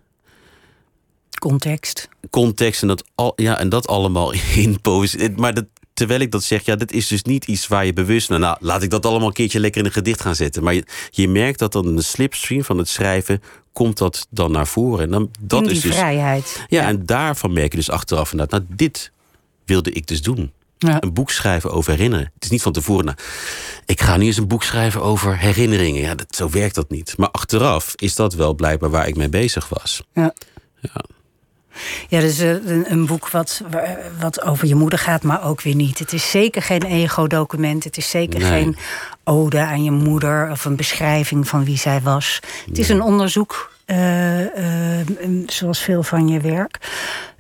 Context. context en dat, al, ja, en dat allemaal in poëzie. Maar dat, terwijl ik dat zeg, ja, dat is dus niet iets waar je bewust... Nou, nou, laat ik dat allemaal een keertje lekker in een gedicht gaan zetten. Maar je, je merkt dat dan de slipstream van het schrijven... komt dat dan naar voren. En dan, dat in die is dus, vrijheid. Ja, en daarvan merk je dus achteraf inderdaad... nou, dit wilde ik dus doen. Ja. Een boek schrijven over herinneren. Het is niet van tevoren, nou, ik ga nu eens een boek schrijven over herinneringen. Ja, dat, zo werkt dat niet. Maar achteraf is dat wel blijkbaar waar ik mee bezig was. Ja. Ja. Ja, dus een, een boek wat, wa- wat over je moeder gaat, maar ook weer niet. Het is zeker geen ego-document. Het is zeker Nee. geen ode aan je moeder of een beschrijving van wie zij was. Het is een onderzoek, eh, eh, zoals veel van je werk.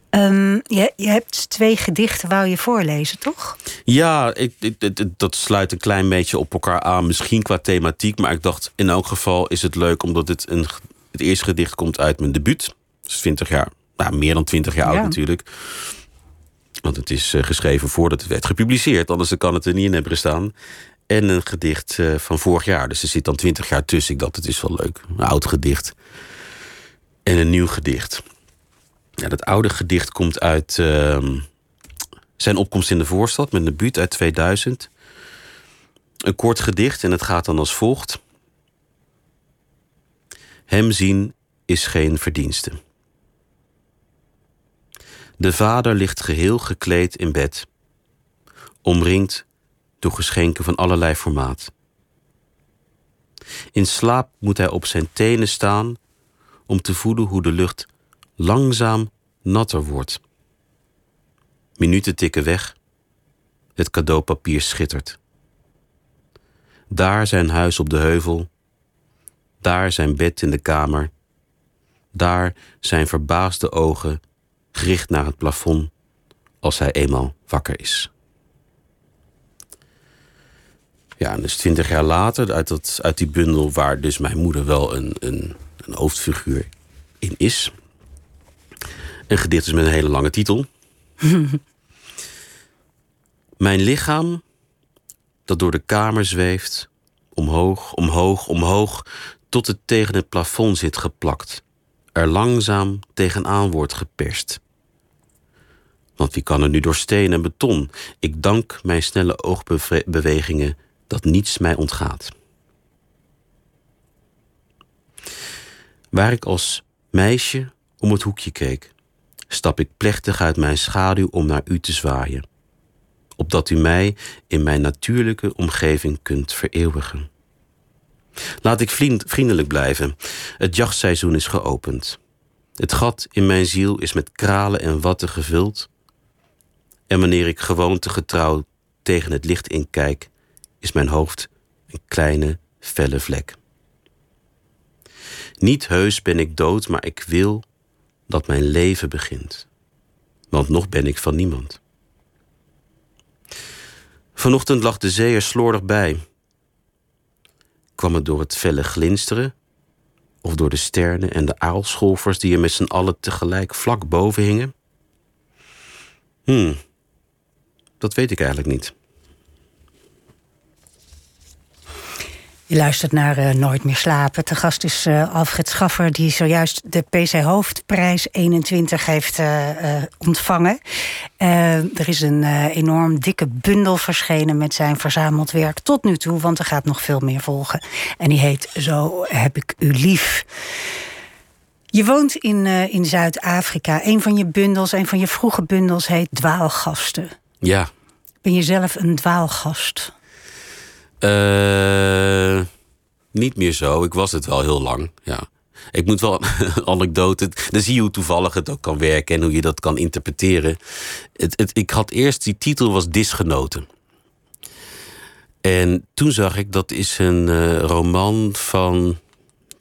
Ehm, je, je hebt twee gedichten, wou je voorlezen, toch? Ja, ik, dat sluit een klein beetje op elkaar aan. Misschien qua thematiek. Maar ik dacht, in elk geval is het leuk... omdat het, een, het eerste gedicht komt uit mijn debuut. Dus 20 jaar, nou, meer dan 20 jaar Ja. oud natuurlijk. Want het is eh, geschreven voordat het werd gepubliceerd. Anders kan het er niet in hebben gestaan. En een gedicht eh, van vorig jaar. Dus er zit dan 20 jaar tussen. Ik dacht, het is wel leuk. Een oud gedicht. En een nieuw gedicht. Ja, dat oude gedicht komt uit... ehm, zijn opkomst in de voorstad met een debuut uit 2000. Een kort gedicht en het gaat dan als volgt. Hem zien is geen verdienste. De vader ligt geheel gekleed in bed, omringd door geschenken van allerlei formaat. In slaap moet hij op zijn tenen staan om te voelen hoe de lucht langzaam natter wordt. Minuten tikken weg, het cadeaupapier schittert. Daar zijn huis op de heuvel, daar zijn bed in de kamer, daar zijn verbaasde ogen gericht naar het plafond als hij eenmaal wakker is. Ja, en dus twintig jaar later, uit, dat, uit die bundel waar dus mijn moeder wel een, een, een hoofdfiguur in is. Een gedicht is met een hele lange titel. mijn lichaam dat door de kamer zweeft, omhoog, omhoog, omhoog, tot het tegen het plafond zit geplakt, er langzaam tegenaan wordt geperst. Want wie kan er nu door steen en beton? Ik dank mijn snelle oogbewegingen dat niets mij ontgaat. Waar ik als meisje om het hoekje keek, stap ik plechtig uit mijn schaduw om naar u te zwaaien, opdat u mij in mijn natuurlijke omgeving kunt vereeuwigen. Laat ik vriendelijk blijven. Het jachtseizoen is geopend. Het gat in mijn ziel is met kralen en watten gevuld. En wanneer ik gewoontegetrouw tegen het licht inkijk, is mijn hoofd een kleine, felle vlek. Niet heus ben ik dood, maar ik wil dat mijn leven begint. Want nog ben ik van niemand. Vanochtend lag de zee er slordig bij. Kwam het door het felle glinsteren? Of door de sterren en de aalscholvers die er met z'n allen tegelijk vlak boven hingen? Hmm, dat weet ik eigenlijk niet. Je luistert naar uh, Nooit meer slapen. Te gast is uh, Alfred Schaffer, die zojuist de PC Hoofdprijs 21 heeft uh, ontvangen. er is een enorm dikke bundel verschenen met zijn verzameld werk tot nu toe, want er gaat nog veel meer volgen. En die heet Zo heb ik u lief. Je woont in, in Zuid-Afrika. Een van je bundels, een van je vroege bundels heet Dwaalgasten. Ja. Ben je zelf een dwaalgast? Uh, niet meer zo. Ik was het wel heel lang. Ja. Ik moet wel anekdote. Dan zie je hoe toevallig het ook kan werken en hoe je dat kan interpreteren. Het, het, ik had eerst, die titel was Disgenoten. En toen zag ik dat is een uh, roman van.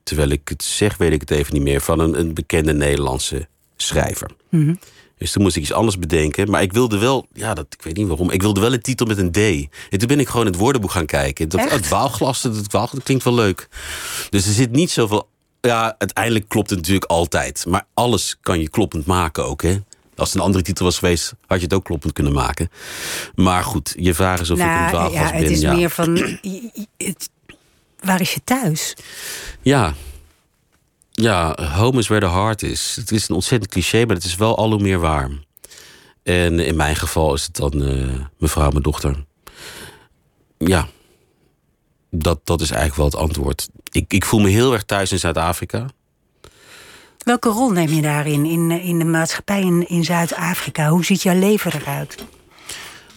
Terwijl ik het zeg, weet ik het even niet meer. Van een, een bekende Nederlandse schrijver. Mm dus toen moest ik iets anders bedenken. Maar ik wilde wel, ja, dat, ik weet niet waarom. Ik wilde wel een titel met een D. En toen ben ik gewoon het woordenboek gaan kijken. Dat, het dwaalglas, dat, dat klinkt wel leuk. Dus er zit niet zoveel. Ja, uiteindelijk klopt het natuurlijk altijd. Maar alles kan je kloppend maken ook, hè? Als het een andere titel was geweest, had je het ook kloppend kunnen maken. Maar goed, je vraag is of nou, ik een dwaalglas ja, ben. Het is meer van, het, waar is je thuis? Ja, ja, home is where the heart is. Het is een ontzettend cliché, maar het is wel al hoe meer waar. En in mijn geval is het dan uh, mevrouw, mijn dochter. Ja, dat, dat is eigenlijk wel het antwoord. Ik, ik voel me heel erg thuis in Zuid-Afrika. Welke rol neem je daarin, in, in de maatschappij in, in Zuid-Afrika? Hoe ziet jouw leven eruit?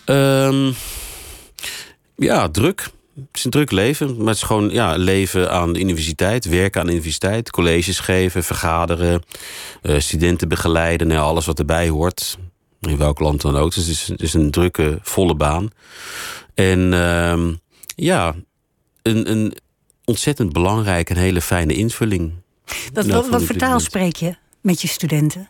Um, ja, druk. Het is een druk leven, maar het is gewoon ja, leven aan de universiteit, werken aan de universiteit, colleges geven, vergaderen, uh, studenten begeleiden, nou, alles wat erbij hoort. In welk land dan ook. Dus het is, het is een drukke, volle baan. En uh, ja, een, een ontzettend belangrijke en hele fijne invulling. Wat, wat, wat voor taal spreek je met je studenten?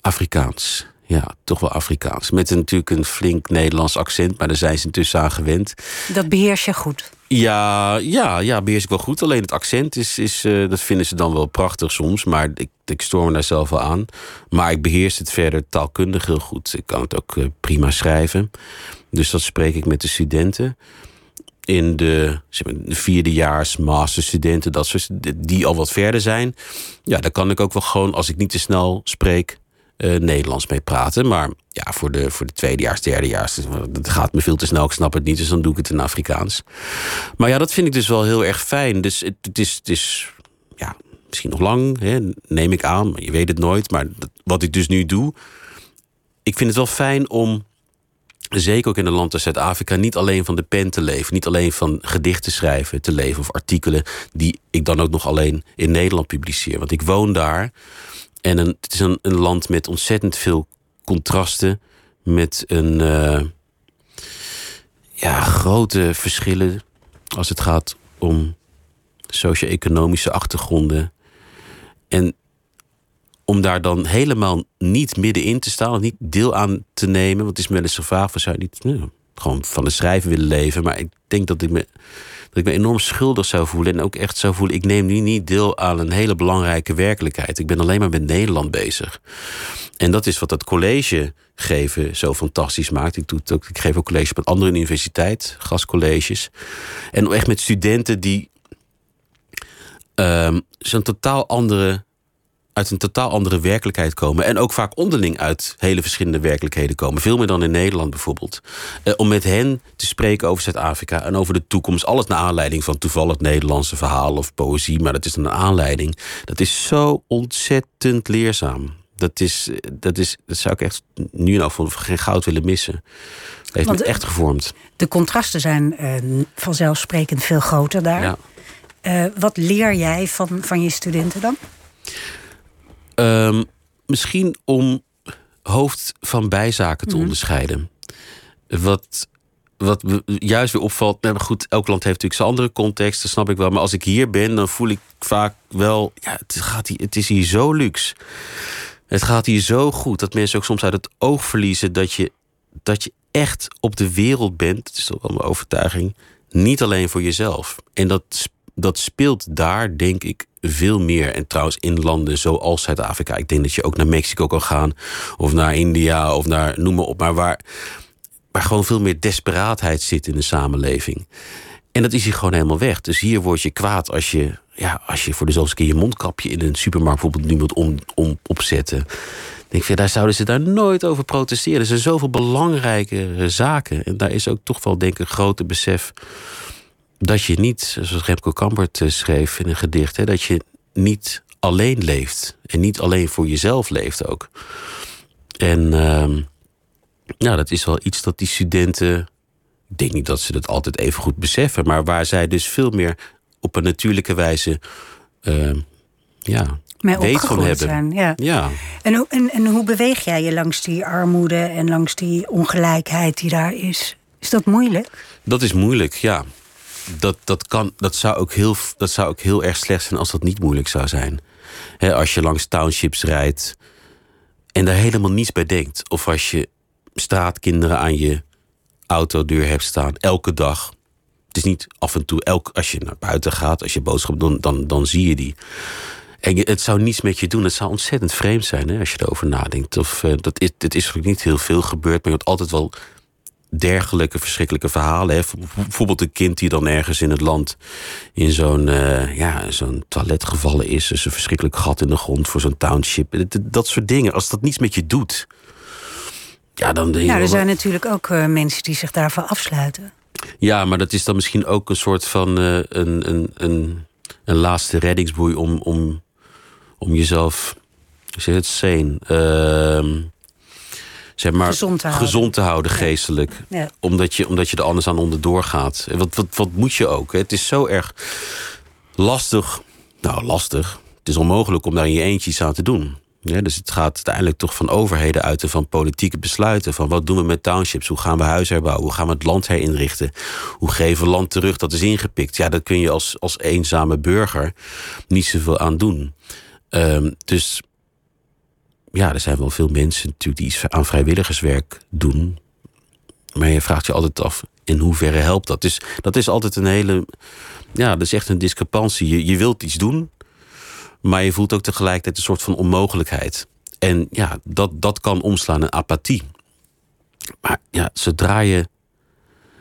Afrikaans ja, toch wel Afrikaans. Met een, natuurlijk een flink Nederlands accent, maar daar zijn ze intussen aan gewend. Dat beheers je goed? Ja, ja, ja beheers ik wel goed. Alleen het accent is, is uh, dat vinden ze dan wel prachtig soms. Maar ik, ik stoor me daar zelf wel aan. Maar ik beheers het verder taalkundig heel goed. Ik kan het ook uh, prima schrijven. Dus dat spreek ik met de studenten. In de, zeg maar, de vierdejaars masterstudenten, dat soort, die al wat verder zijn. Ja, dan kan ik ook wel gewoon, als ik niet te snel spreek, eh, Nederlands mee praten. Maar ja, voor de, voor de tweedejaars, derdejaars, dat gaat me veel te snel. Ik snap het niet, dus dan doe ik het in Afrikaans. Maar ja, dat vind ik dus wel heel erg fijn. Dus het, is, het is ja, misschien nog lang, hè, neem ik aan. Je weet het nooit. Maar dat, wat ik dus nu doe, ik vind het wel fijn om zeker ook in een land als Zuid-Afrika, niet alleen van de pen te leven. Niet alleen van gedichten schrijven te leven of artikelen die ik dan ook nog alleen in Nederland publiceer. Want ik woon daar en een, het is een, land met ontzettend veel contrasten. Met een uh, ja, grote verschillen als het gaat om socio-economische achtergronden. En om daar dan helemaal niet middenin te staan, niet deel aan te nemen. Want het is me wel zou je niet nou, gewoon van het schrijven willen leven? Maar ik denk dat ik, me, dat ik me enorm schuldig zou voelen. En ook echt zou voelen: ik neem nu niet deel aan een hele belangrijke werkelijkheid. Ik ben alleen maar met Nederland bezig. En dat is wat dat college geven zo fantastisch maakt. Ik, doe het ook, ik geef ook college op een andere universiteit, gastcolleges. En echt met studenten die um, zo'n totaal andere uit een totaal andere werkelijkheid komen. En ook vaak onderling uit hele verschillende werkelijkheden komen. Veel meer dan in Nederland bijvoorbeeld. Eh, om met hen te spreken over Zuid-Afrika en over de toekomst. Alles naar aanleiding van toevallig Nederlandse verhalen of poëzie. Maar dat is een aanleiding. Dat is zo ontzettend leerzaam. Dat, is, dat, is, dat zou ik echt nu nog voor geen goud willen missen. Dat heeft me echt gevormd. De contrasten zijn uh, vanzelfsprekend veel groter daar. Ja. Uh, wat leer jij van, van je studenten dan? Um, misschien om hoofd van bijzaken te mm. onderscheiden. Wat, wat juist weer opvalt. Nou goed, elk land heeft natuurlijk zijn andere context, dat snap ik wel. Maar als ik hier ben, dan voel ik vaak wel. Ja, het, gaat hier, het is hier zo luxe. Het gaat hier zo goed dat mensen ook soms uit het oog verliezen dat je, dat je echt op de wereld bent. Het is toch wel mijn overtuiging. Niet alleen voor jezelf. En dat, dat speelt daar, denk ik, veel meer. En trouwens in landen zoals Zuid-Afrika. Ik denk dat je ook naar Mexico kan gaan. Of naar India. Of naar, noem maar op. Maar waar, waar gewoon veel meer desperaatheid zit in de samenleving. En dat is hier gewoon helemaal weg. Dus hier word je kwaad als je, ja, als je voor de zoveelste keer je mondkapje in een supermarkt bijvoorbeeld nu moet om, om opzetten. Denk ik, daar zouden ze daar nooit over protesteren. Er zijn zoveel belangrijke zaken. En daar is ook toch wel, denk ik, een grote besef dat je niet, zoals Remco Kambert eh, schreef in een gedicht, hè, dat je niet alleen leeft. En niet alleen voor jezelf leeft ook. En uh, nou, dat is wel iets dat die studenten. Ik denk niet dat ze dat altijd even goed beseffen, maar waar zij dus veel meer op een natuurlijke wijze. Uh, ja, weet van hebben. Zijn, ja. ja. En, hoe, en, en hoe beweeg jij je langs die armoede en langs die ongelijkheid die daar is? Is dat moeilijk? Dat is moeilijk, ja dat, dat, kan, dat, zou ook heel, dat zou ook heel erg slecht zijn als dat niet moeilijk zou zijn. als je langs townships rijdt en daar helemaal niets bij denkt. Of als je straatkinderen aan je autodeur hebt staan, elke dag. Het is niet af en toe, elk, als je naar buiten gaat, als je boodschap doet, dan, dan zie je die. En het zou niets met je doen. Het zou ontzettend vreemd zijn hè, als je erover nadenkt. Of, uh, dat is, het is niet heel veel gebeurd, maar je hebt altijd wel dergelijke verschrikkelijke verhalen. Hè. Bijvoorbeeld een kind die dan ergens in het land in zo'n uh, ja, zo'n toilet gevallen is. Dus een verschrikkelijk gat in de grond voor zo'n township. Dat, soort dingen. Als dat niets met je doet. Ja, dan denk nou, er zijn natuurlijk ook uh, mensen die zich daarvoor afsluiten. Ja, maar dat is dan misschien ook een soort van uh, een, een, een, een laatste reddingsboei om, om, om jezelf. Zeg het sane. Zeg maar, gezond te houden, gezond te houden geestelijk. Ja. Omdat, je, omdat je er anders aan onderdoor gaat. Wat, wat, wat moet je ook? Hè? Het is zo erg lastig. Nou, lastig. Het is onmogelijk om daar in je eentje iets aan te doen. Ja, dus het gaat uiteindelijk toch van overheden uit en van politieke besluiten. Van wat doen we met townships? Hoe gaan we huizen herbouwen? Hoe gaan we het land herinrichten? Hoe geven we land terug dat is ingepikt? Ja, daar kun je als, als eenzame burger niet zoveel aan doen. Um, dus ja, er zijn wel veel mensen natuurlijk die iets aan vrijwilligerswerk doen. Maar je vraagt je altijd af, in hoeverre helpt dat? Dus dat is altijd een hele. Ja, dat is echt een discrepantie. Je, je wilt iets doen, maar je voelt ook tegelijkertijd een soort van onmogelijkheid. En ja, dat, dat kan omslaan in apathie. Maar ja, zodra je.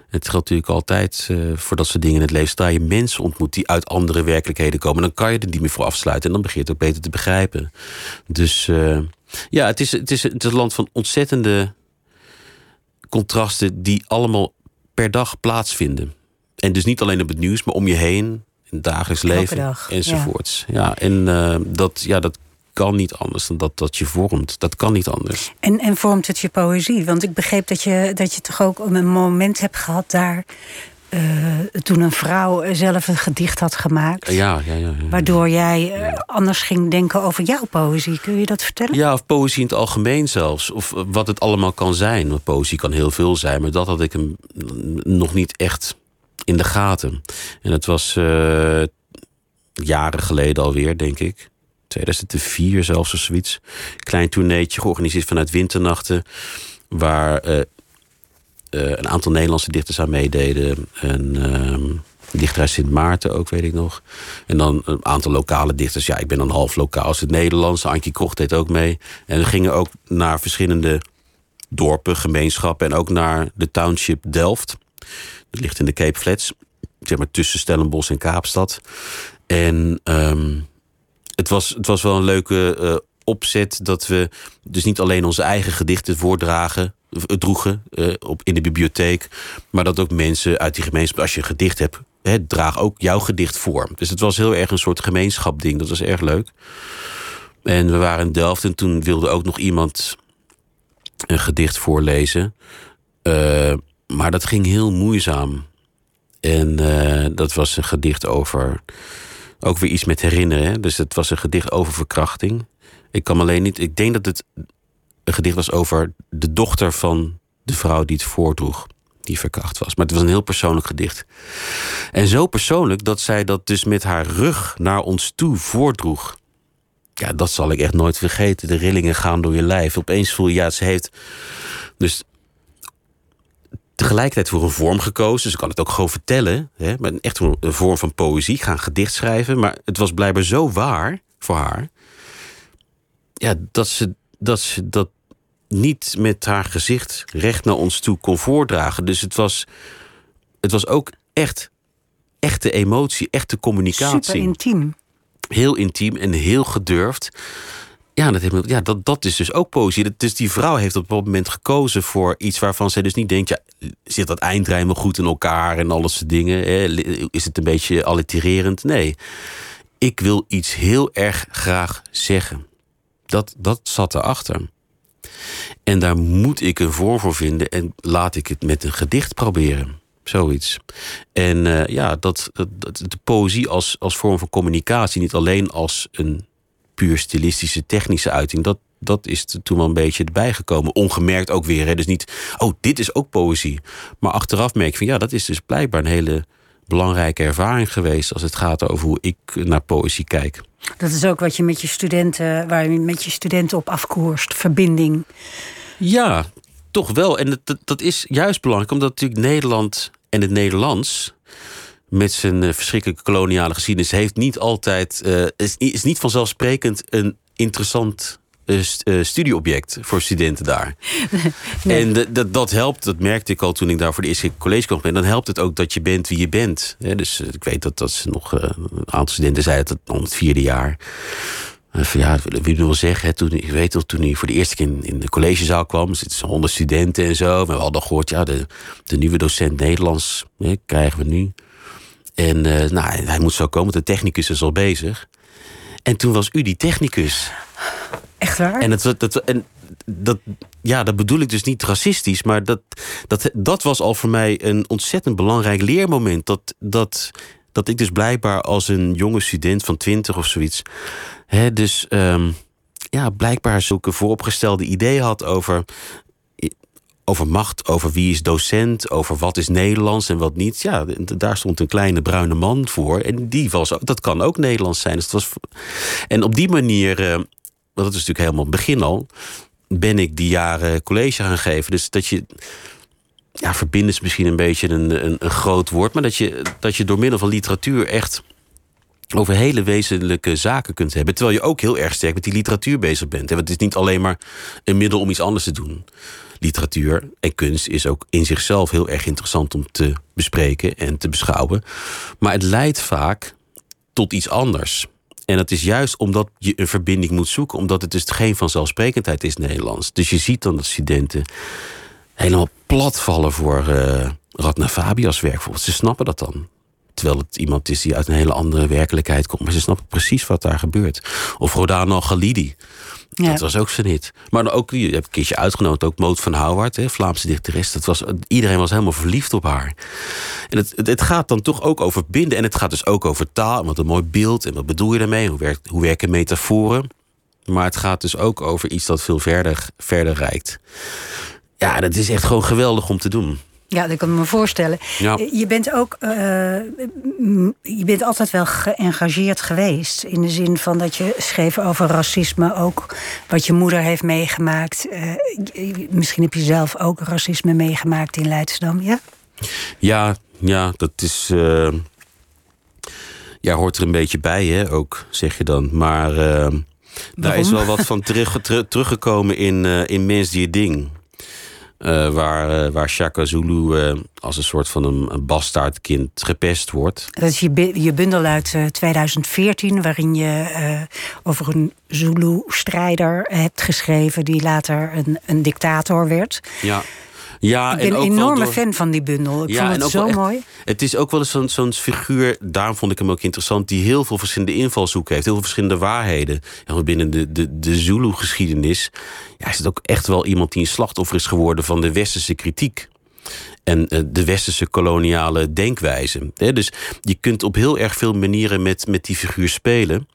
Het geldt natuurlijk altijd uh, voor dat soort dingen in het leven. Zodra je mensen ontmoet die uit andere werkelijkheden komen, dan kan je er niet meer voor afsluiten. En dan begin je het ook beter te begrijpen. Dus. Uh, Ja, het is, het, is, het is een land van ontzettende contrasten die allemaal per dag plaatsvinden. En dus niet alleen op het nieuws, maar om je heen, in het dagelijks leven dag, enzovoorts. Ja, en eh, dat, ja, dat kan niet anders dan dat dat je vormt. Dat kan niet anders. En, en vormt het je poëzie? Want ik begreep dat je, dat je toch ook een moment hebt gehad daar. Eh, toen een vrouw zelf een gedicht had gemaakt. Ja, ja, ja. ja. Waardoor jij eh, anders ging denken over jouw poëzie. Kun je dat vertellen? Ja, of poëzie in het algemeen zelfs. Of eh, wat het allemaal kan zijn. Want poëzie kan heel veel zijn. Maar dat had ik hem nog niet echt in de gaten. En het was jaren geleden alweer, denk ik. 2004 zelfs of zoiets. Klein tourneetje georganiseerd vanuit Winternachten. Waar eh, een aantal Nederlandse dichters aan meededen. En ehm dichter uit Sint Maarten ook, weet ik nog. En dan een aantal lokale dichters. Ja, ik ben dan half lokaal als het Nederlands. Antje Koch deed ook mee. En we gingen ook naar verschillende dorpen, gemeenschappen... en ook naar de township Delft. Dat ligt in de Cape Flats. Zeg maar tussen Stellenbosch en Kaapstad. En ehm, het, was, het was wel een leuke eh, opzet dat we dus niet alleen onze eigen gedichten voordragen, droegen eh, op, in de bibliotheek, maar dat ook mensen uit die gemeenschap, als je een gedicht hebt, draag ook jouw gedicht voor. Dus het was heel erg een soort gemeenschapding. Dat was erg leuk. En we waren in Delft en toen wilde ook nog iemand een gedicht voorlezen. Eh, maar dat ging heel moeizaam. En eh, dat was een gedicht over. Ook weer iets met herinneren. Dus het was een gedicht over verkrachting. Ik kan alleen niet. Ik denk dat het een gedicht was over de dochter van de vrouw die het voordroeg. Die verkracht was. Maar het was een heel persoonlijk gedicht. En zo persoonlijk dat zij dat dus met haar rug naar ons toe voordroeg. Ja, dat zal ik echt nooit vergeten. De rillingen gaan door je lijf. Opeens voel je, ja, ze heeft. Dus tegelijkertijd voor een vorm gekozen. Ze kan het ook gewoon vertellen. Hè, met echt een vorm van poëzie. Gaan gedicht schrijven. Maar het was blijkbaar zo waar voor haar. Ja, dat ze dat, ze dat niet met haar gezicht recht naar ons toe kon voordragen. Dus het was, het was ook echt echte emotie, echte communicatie Super intiem. heel intiem en heel gedurfd. Ja, dat, heeft, ja dat, dat is dus ook. Dat- Dus die vrouw heeft op dat moment gekozen voor iets waarvan zij dus niet denkt... Ja, zit dat eindrijm wel goed in elkaar en alles soort dingen? Hè? Is het een beetje allitererend? Nee. Ik wil iets heel erg graag zeggen. Dat, dat zat erachter. En daar moet ik een vorm voor vinden en laat ik het met een gedicht proberen. Zoiets. En eh, ja, dat, de poëzie als, als vorm van communicatie, niet alleen als een puur stilistische, technische uiting, dat, dat is toen wel een beetje erbij gekomen. Ongemerkt ook weer. Dus niet, oh, dit is ook poëzie. Maar achteraf merk ik van ja, dat is dus blijkbaar een hele belangrijke ervaring geweest als het gaat over hoe ik naar poëzie kijk. Dat is ook wat je met je studenten, waar je met je studenten op afkoerst. Verbinding. Ja, toch wel. En dat, dat, is juist belangrijk, omdat natuurlijk Nederland en het Nederlands met zijn eh, verschrikkelijke koloniale geschiedenis heeft niet altijd eh, is, is niet vanzelfsprekend een interessant studieobject voor studenten daar. En de- dat, dat helpt, dat merkte ik al toen ik daar voor de eerste keer college kwam. En dan helpt het ook dat je bent wie je bent. Dus eh, ik weet dat, dat ze nog eh, een aantal studenten zeiden dat al het vierde jaar. Eh, van ja, wie wil wel zeggen, hè, toen, ik weet nog, toen hij voor de eerste keer in, in de collegezaal kwam, zitten honderd studenten en zo. Maar we hadden gehoord, ja, de, de nieuwe docent Nederlands hè, krijgen we nu. En eh, nou, hij moet zo komen, de technicus is al bezig. En toen was u die technicus. Echt waar? En, het, dat, en dat, ja, dat bedoel ik dus niet racistisch, maar dat, dat, dat was al voor mij een ontzettend belangrijk leermoment. Dat, dat, dat ik dus blijkbaar als een jonge student van twintig of zoiets, hè, dus ehm, ja, blijkbaar zulke vooropgestelde ideeën had over, over macht, over wie is docent, over wat is Nederlands en wat niet. Ja, daar stond een kleine bruine man voor en die was, dat kan ook Nederlands zijn. Dus het was, en op die manier. Want dat is natuurlijk helemaal het begin al, ben ik die jaren college gaan geven. Dus dat je, ja, verbinden is misschien een beetje een, een, een groot woord, maar dat je, dat je door middel van literatuur echt over hele wezenlijke zaken kunt hebben. Terwijl je ook heel erg sterk met die literatuur bezig bent. Want het is niet alleen maar een middel om iets anders te doen. Literatuur en kunst is ook in zichzelf heel erg interessant om te bespreken en te beschouwen. Maar het leidt vaak tot iets anders. En dat is juist omdat je een verbinding moet zoeken, omdat het dus geen vanzelfsprekendheid is Nederlands. Dus je ziet dan dat studenten helemaal plat vallen voor uh, Radna Fabias werk. Ze snappen dat dan. Terwijl het iemand is die uit een hele andere werkelijkheid komt. Maar ze snappen precies wat daar gebeurt. Of Rodano Galidi. Dat was ook zijn hit. Maar ook, je hebt een keertje uitgenodigd, ook Moot van Houwaard, hè, Vlaamse dichteres. Dat was, iedereen was helemaal verliefd op haar. En het, het, gaat dan toch ook over binden. En het gaat dus ook over taal. Wat een mooi beeld. En wat bedoel je daarmee? Hoe, werkt, hoe werken metaforen? Maar het gaat dus ook over iets dat veel verder, verder reikt. Ja, dat is echt gewoon geweldig om te doen. Ja, dat kan ik me voorstellen. Ja. Je bent ook uh, je bent altijd wel geëngageerd geweest. In de zin van dat je schreef over racisme, ook wat je moeder heeft meegemaakt. Uh, misschien heb je zelf ook racisme meegemaakt in Leidschendam, ja? Ja, ja, dat is. Uh, ja, hoort er een beetje bij, hè, ook, zeg je dan. Maar daar is wel wat van terug, teruggekomen in, in Mens die Ding. Uh, waar, uh, waar Shaka Zulu uh, als een soort van een, een bastaardkind gepest wordt. Dat is je, je bundel uit 2014, waarin je over een Zulu-strijder hebt geschreven... die later een, een dictator werd. Ja. Ja, ik ben een enorme fan van die bundel. Ik ja, vond het zo mooi. Het is ook wel eens zo'n zo'n figuur, daarom vond ik hem ook interessant... die heel veel verschillende invalshoeken heeft, heel veel verschillende waarheden. En binnen de, de, de Zulu-geschiedenis ja, is het ook echt wel iemand die een slachtoffer is geworden... van de westerse kritiek en uh, de westerse koloniale denkwijze. dus je kunt op heel erg veel manieren met, met die figuur spelen.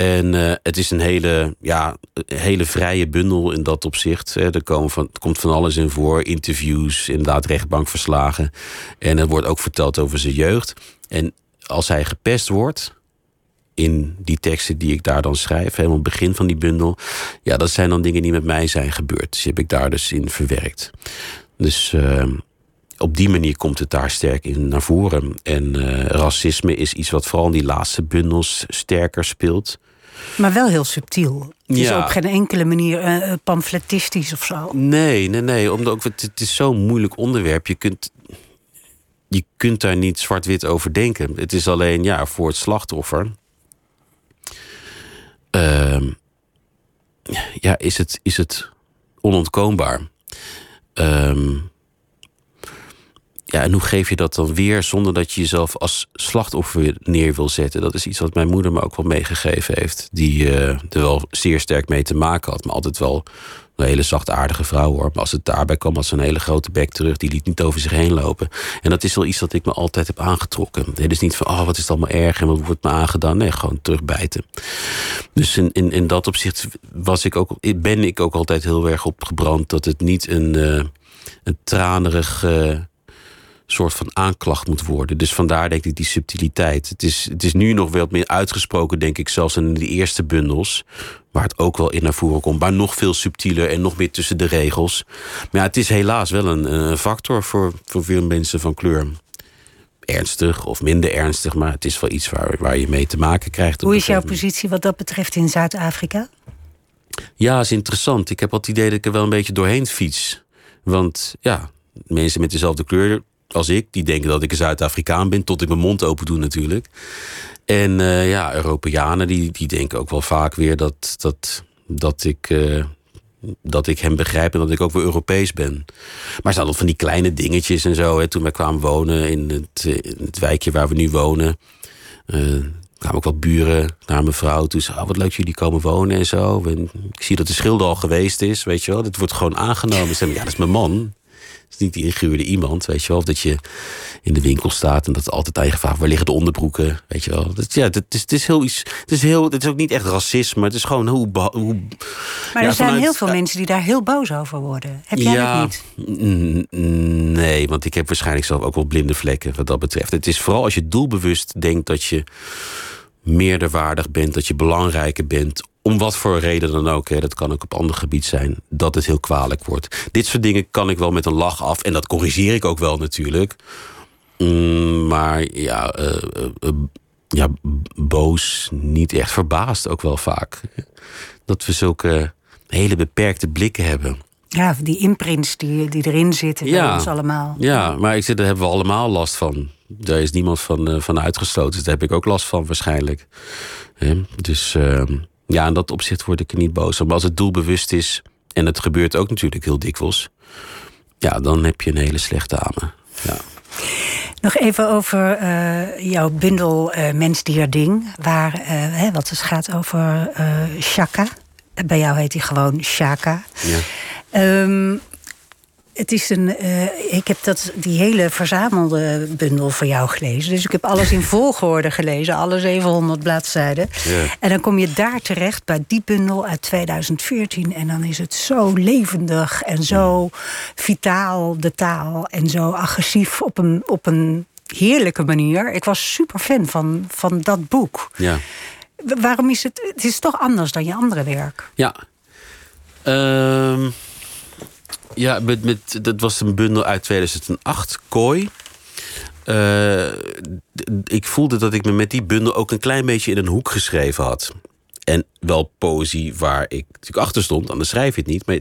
En uh, het is een hele, ja, hele vrije bundel in dat opzicht. Er, komen van, komt van alles in voor. Interviews, inderdaad rechtbankverslagen. En er wordt ook verteld over zijn jeugd. En als hij gepest wordt, in die teksten die ik daar dan schrijf, helemaal het begin van die bundel. Ja, dat zijn dan dingen die met mij zijn gebeurd. Dus die heb ik daar dus in verwerkt. Dus uh, op die manier komt het daar sterk in naar voren. En uh, racisme is iets wat vooral in die laatste bundels sterker speelt. Maar wel heel subtiel. Het is op geen enkele manier uh, pamfletistisch of zo. Nee, nee, nee. Omdat ook, het, het is zo'n moeilijk onderwerp. Je kunt, je kunt daar niet zwart-wit over denken. Het is alleen ja, voor het slachtoffer. Uh, ja, is het, is het onontkoombaar. Um, ja, en hoe geef je dat dan weer zonder dat je jezelf als slachtoffer neer wil zetten? Dat is iets wat mijn moeder me ook wel meegegeven heeft. Die uh, er wel zeer sterk mee te maken had. Maar altijd wel een hele zachtaardige vrouw hoor. Maar als het daarbij kwam, had ze een hele grote bek terug. Die liet niet over zich heen lopen. En dat is wel iets dat ik me altijd heb aangetrokken. Het is niet van, oh wat is het allemaal erg en wat wordt me aangedaan. Nee, gewoon terugbijten. Dus in, in, in dat opzicht was ik ook, ben ik ook altijd heel erg opgebrand dat het niet een, uh, een tranerig. Uh, soort van aanklacht moet worden. Dus vandaar denk ik die subtiliteit. Het is, het is nu nog wel wat meer uitgesproken, denk ik, zelfs in de eerste bundels. Waar het ook wel in naar voren komt. Maar nog veel subtieler en nog meer tussen de regels. Maar ja, het is helaas wel een, een factor voor, voor veel mensen van kleur. Ernstig of minder ernstig, maar het is wel iets waar, waar je mee te maken krijgt. Hoe is jouw positie wat dat betreft in Zuid-Afrika? Ja, is interessant. Ik heb het idee dat ik er wel een beetje doorheen fiets. Want ja, mensen met dezelfde kleur als ik, die denken dat ik een Zuid-Afrikaan ben, tot ik mijn mond open doe natuurlijk. En uh, ja, Europeanen die, die denken ook wel vaak weer dat, dat, dat ik. Uh, dat ik hem begrijp en dat ik ook weer Europees ben. Maar er altijd van die kleine dingetjes en zo. Hè. Toen wij kwamen wonen in het, in het wijkje waar we nu wonen. Uh, kwamen ook wat buren naar mijn vrouw. Toen zei oh, wat leuk jullie komen wonen en zo. Ik zie dat de schilder al geweest is, weet je wel. Dit wordt gewoon aangenomen. Ze ja, dat is mijn man niet die ingehuurde iemand, weet je wel. Of dat je in de winkel staat en dat altijd aan je gevraagd waar liggen de onderbroeken, weet je wel. Dat, ja, het is, het is heel iets. Het is heel. Het is ook niet echt racisme. Het is gewoon hoe. hoe maar er zijn heel veel mensen die daar heel boos over worden. Heb jij ja, dat niet? Nee, want ik heb waarschijnlijk zelf ook wel blinde vlekken wat dat betreft. Het is vooral als je doelbewust denkt dat je meerderwaardig bent, dat je belangrijker bent om wat voor reden dan ook, hè, dat kan ook op ander gebied zijn, dat het heel kwalijk wordt. Dit soort dingen kan ik wel met een lach af en dat corrigeer ik ook wel natuurlijk. Mm, maar ja, uh, uh, ja, boos, niet echt verbaasd ook wel vaak. Dat we zulke hele beperkte blikken hebben. Ja, die imprints die, die erin zitten ja, bij ons allemaal. Ja, maar ik zeg, daar hebben we allemaal last van. Daar is niemand van, eh, van uitgesloten. Dus daar heb ik ook last van waarschijnlijk. Dus ehm, ja, in dat opzicht word ik er niet boos om. Maar als het doelbewust is, en het gebeurt ook natuurlijk heel dikwijls... ja, dan heb je een hele slechte Ja. Nog even over eh, jouw bundel uh, Mens, Dier, Ding. Waar, uh, hè, wat het gaat over Shaka. Bij jou heet hij gewoon Shaka. Ja. Ehm, het is een, uh, ik heb dat, die hele verzamelde bundel voor jou gelezen. Dus ik heb alles in volgorde gelezen, alle 700 bladzijden. En dan kom je daar terecht bij die bundel uit 2014. En dan is het zo levendig en zo vitaal, de taal. En zo agressief op een, op een heerlijke manier. Ik was super fan van, van dat boek. Ja. Waarom is het... Het is toch anders dan je andere werk? Ja. Um... Ja, met, met, dat was een bundel uit 2008, Kooi. Uh, ik voelde dat ik me met die bundel ook een klein beetje in een hoek geschreven had. En wel poëzie waar ik natuurlijk achter stond, anders schrijf je het niet. Maar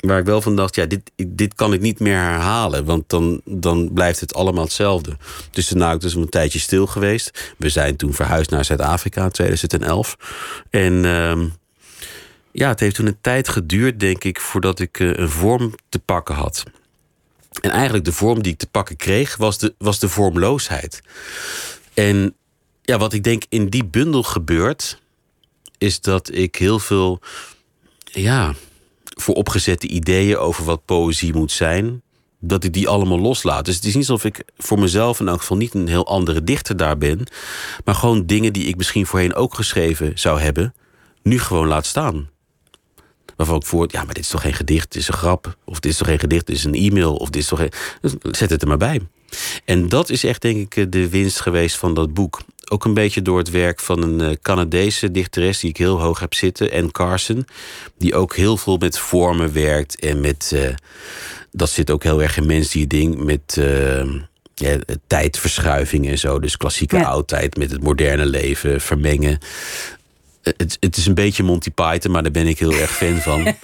waar ik wel van dacht, ja, dit, dit kan ik niet meer herhalen. Want dan, dan blijft het allemaal hetzelfde. Dus daarna ook dus een tijdje stil geweest. We zijn toen verhuisd naar Zuid-Afrika in 2011. En... Uh, ja, het heeft toen een tijd geduurd, denk ik, voordat ik eh, een vorm te pakken had. En eigenlijk de vorm die ik te pakken kreeg, was de, was de vormloosheid. En ja, wat ik denk in die bundel gebeurt, is dat ik heel veel, ja, voor opgezette ideeën over wat poëzie moet zijn, dat ik die allemaal loslaat. Dus het is niet alsof ik voor mezelf in elk geval niet een heel andere dichter daar ben, maar gewoon dingen die ik misschien voorheen ook geschreven zou hebben, nu gewoon laat staan waarvan ik voor, ja, maar dit is toch geen gedicht, dit is een grap. Of dit is toch geen gedicht, dit is een e-mail. Of dit is toch geen... Dus zet het er maar bij. En dat is echt, denk ik, de winst geweest van dat boek. Ook een beetje door het werk van een eh, Canadese dichteres... die ik heel hoog heb zitten, Anne Carson. Die ook heel veel met vormen werkt. En met, uh, dat zit ook heel erg in mens die ding... met uh, ja, tijdverschuiving en zo. Dus klassieke ja. oudheid met het moderne leven vermengen het, het, is een beetje Monty Python, maar daar ben ik heel erg fan van.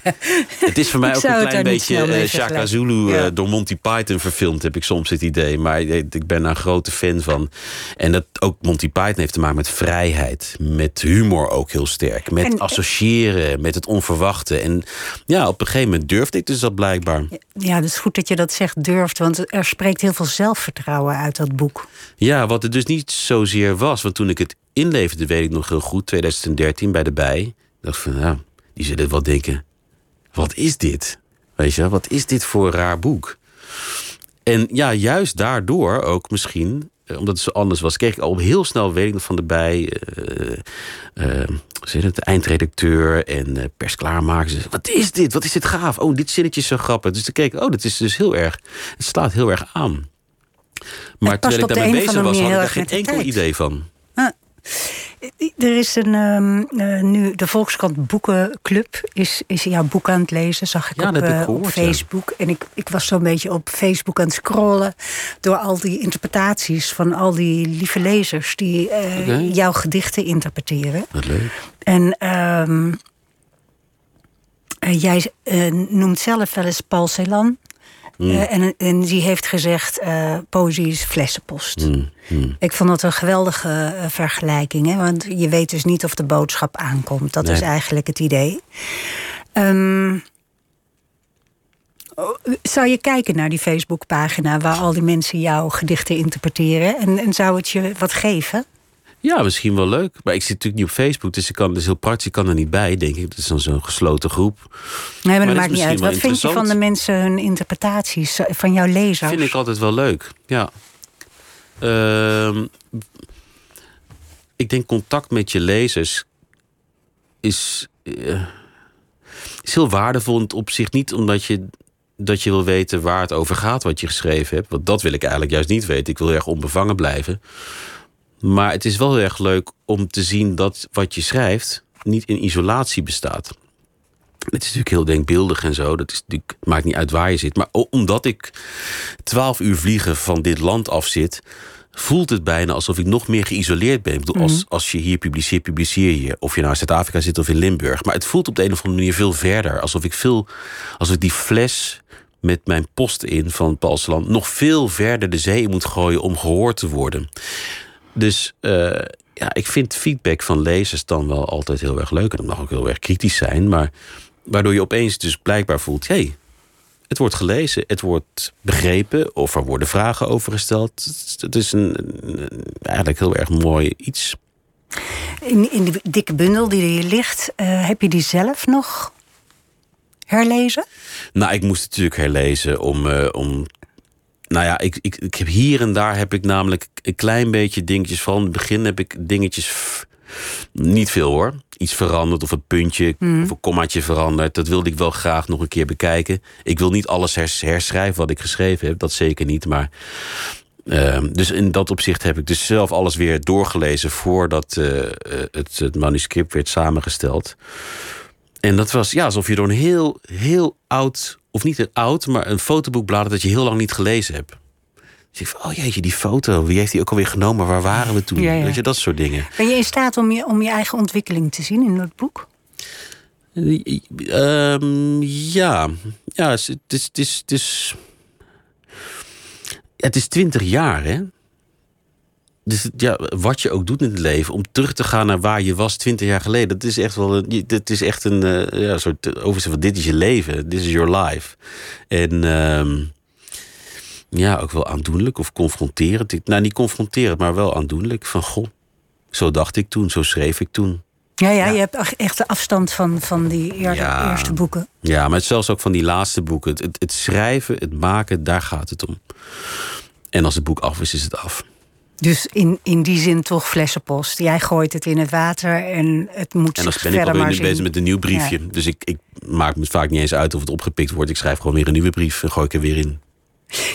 het is voor mij ook een klein beetje uh, Shaka Zulu uh, door Monty Python verfilmd, heb ik soms het idee. Maar ik ben daar een grote fan van. En dat ook Monty Python heeft te maken met vrijheid, met humor ook heel sterk, met en, associëren, met het onverwachte. En ja, op een gegeven moment durfde ik dus dat blijkbaar. Ja, het is goed dat je dat zegt, durft, want er spreekt heel veel zelfvertrouwen uit dat boek. Ja, wat het dus niet zozeer was, want toen ik het inleverde, weet ik nog heel goed, 2013 bij de bij. dacht van, ja, die zullen wel denken: wat is dit? Weet je, wat is dit voor een raar boek? En ja, juist daardoor ook misschien, eh, omdat het zo anders was, kreeg ik al heel snel, weet ik nog van de bij, uh, uh, het, de eindredacteur en uh, persklaarmakers. Wat is dit? Wat is dit gaaf? Oh, dit zinnetje is zo grappig. Dus toen keek ik, oh, dat is dus heel erg, het slaat heel erg aan. Maar terwijl ik daarmee bezig was, had ik er geen enkel idee van. Er is een, um, uh, nu de Volkskrant Boekenclub is, is jouw boek aan het lezen, zag ik ja, op, uh, op Facebook. En ik, ik was zo'n beetje op Facebook aan het scrollen door al die interpretaties van al die lieve lezers die uh, okay. jouw gedichten interpreteren. Wat leuk. En um, jij noemt zelf wel eens Paul Celan. Mm. Uh, en, en die heeft gezegd: uh, poëzie is flessenpost. Mm. Mm. Ik vond dat een geweldige uh, vergelijking. Hè? Want je weet dus niet of de boodschap aankomt. Dat nee. is eigenlijk het idee. Um, zou je kijken naar die Facebookpagina waar al die mensen jouw gedichten interpreteren? En, en zou het je wat geven? Ja, misschien wel leuk. Maar ik zit natuurlijk niet op Facebook, dus ik kan, dus heel praktisch, ik kan er niet bij, denk ik. Het is dan zo'n gesloten groep. Nee, maar, maar dat maakt niet uit. Wat vind je van de mensen hun interpretaties van jouw lezers? Vind ik altijd wel leuk, ja. Uh, ik denk contact met je lezers is, uh, is heel waardevol in het opzicht. Niet omdat je, dat je wil weten waar het over gaat, wat je geschreven hebt. Want dat wil ik eigenlijk juist niet weten. Ik wil erg onbevangen blijven. Maar het is wel heel erg leuk om te zien dat wat je schrijft niet in isolatie bestaat. Het is natuurlijk heel denkbeeldig en zo. Dat is natuurlijk, maakt niet uit waar je zit. Maar omdat ik twaalf uur vliegen van dit land af zit, voelt het bijna alsof ik nog meer geïsoleerd ben. Ik bedoel, als, als je hier publiceert, publiceer je. Of je nou in Zuid-Afrika zit of in Limburg. Maar het voelt op de een of andere manier veel verder. Alsof ik veel, alsof ik die fles met mijn post in van Palsland nog veel verder de zee moet gooien om gehoord te worden. Dus uh, ja, ik vind feedback van lezers dan wel altijd heel erg leuk. En dat mag ook heel erg kritisch zijn. Maar waardoor je opeens dus blijkbaar voelt: hé, hey, het wordt gelezen, het wordt begrepen of er worden vragen over gesteld. Het is een, eigenlijk heel erg mooi iets. In, in die dikke bundel die er hier ligt, uh, heb je die zelf nog herlezen? Nou, ik moest het natuurlijk herlezen om, uh, om nou ja, ik, ik, ik heb hier en daar heb ik namelijk een klein beetje dingetjes van. In het begin heb ik dingetjes. Niet veel hoor. Iets veranderd of een puntje mm. of een kommaatje veranderd. Dat wilde ik wel graag nog een keer bekijken. Ik wil niet alles herschrijven wat ik geschreven heb. Dat zeker niet. Maar uh, dus in dat opzicht heb ik dus zelf alles weer doorgelezen voordat uh, het, het manuscript werd samengesteld. En dat was ja, alsof je door een heel, heel oud of niet een oud, maar een fotoboek bladert dat je heel lang niet gelezen hebt. Dus ik van, oh jeetje, die foto, wie heeft die ook alweer genomen? Waar waren we toen? Weet je, dat soort dingen. Ben je in staat om je, om je eigen ontwikkeling te zien in dat boek? Um, ja, ja het is, het is, het is, het is twintig jaar, hè? Dus ja, wat je ook doet in het leven, om terug te gaan naar waar je was twintig jaar geleden, dat is echt wel een, dat is echt een uh, ja, soort overzicht van dit is je leven, this is your life. En uh, ja, ook wel aandoenlijk of confronterend. Nou, niet confronterend, maar wel aandoenlijk. Van goh, zo dacht ik toen, zo schreef ik toen. Ja, ja, je hebt echt de afstand van, van die eerste boeken. Ja, maar zelfs ook van die laatste boeken. Het, het, het schrijven, het maken, daar gaat het om. En als het boek af is, is het af. Dus in, in die zin toch flessenpost. Jij gooit het in het water en het moet En dan ben ik alweer bezig met een nieuw briefje. Dus ik, ik maak me vaak niet eens uit of het opgepikt wordt. Ik schrijf gewoon weer een nieuwe brief en gooi ik er weer in.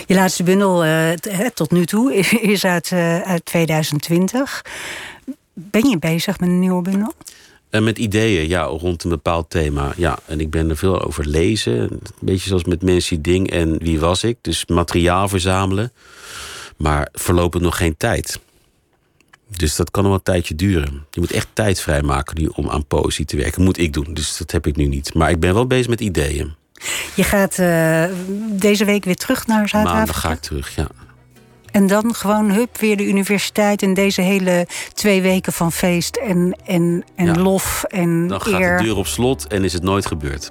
Je laatste bundel uh, tot nu toe is uit, uh, uit 2020. Ben je bezig met een nieuwe bundel? Uh, met ideeën, ja, rond een bepaald thema. Ja, en ik ben er veel over lezen. Een beetje zoals met Mensen Ding en Wie was ik? Dus materiaal verzamelen. Maar voorlopig nog geen tijd. Dus dat kan nog een tijdje duren. Je moet echt tijd vrijmaken nu om aan poëzie te werken. Moet ik doen, dus dat heb ik nu niet. Maar ik ben wel bezig met ideeën. Je gaat uh, deze week weer terug naar Zuid-Afrika? Maandag ga ik terug, ja. En dan gewoon hup, weer de universiteit en deze hele twee weken van feest en, en, en lof en Dan gaat de deur op slot en is het nooit gebeurd.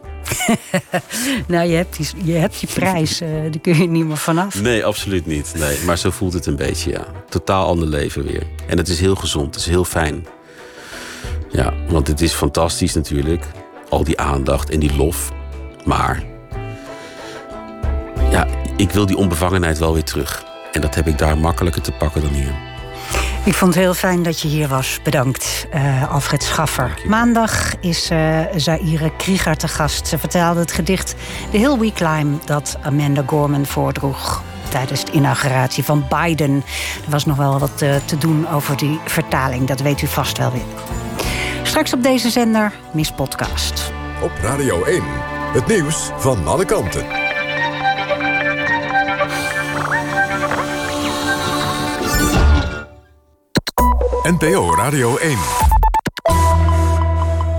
nou, je hebt, die, je hebt je prijs, uh, daar kun je niet meer vanaf. Nee, absoluut niet. Nee, maar zo voelt het een beetje, ja. Totaal ander leven weer. En het is heel gezond, het is heel fijn. Ja, want het is fantastisch natuurlijk. Al die aandacht en die lof. Maar ja, ik wil die onbevangenheid wel weer terug. En dat heb ik daar makkelijker te pakken dan hier. Ik vond het heel fijn dat je hier was. Bedankt, uh, Alfred Schaffer. Maandag is uh, Zaire Krieger te gast. Ze vertelde het gedicht The Hill We Climb... dat Amanda Gorman voordroeg tijdens de inauguratie van Biden. Er was nog wel wat uh, te doen over die vertaling. Dat weet u vast wel weer. Straks op deze zender Miss Podcast. Op Radio 1, het nieuws van alle kanten. NPO Radio 1.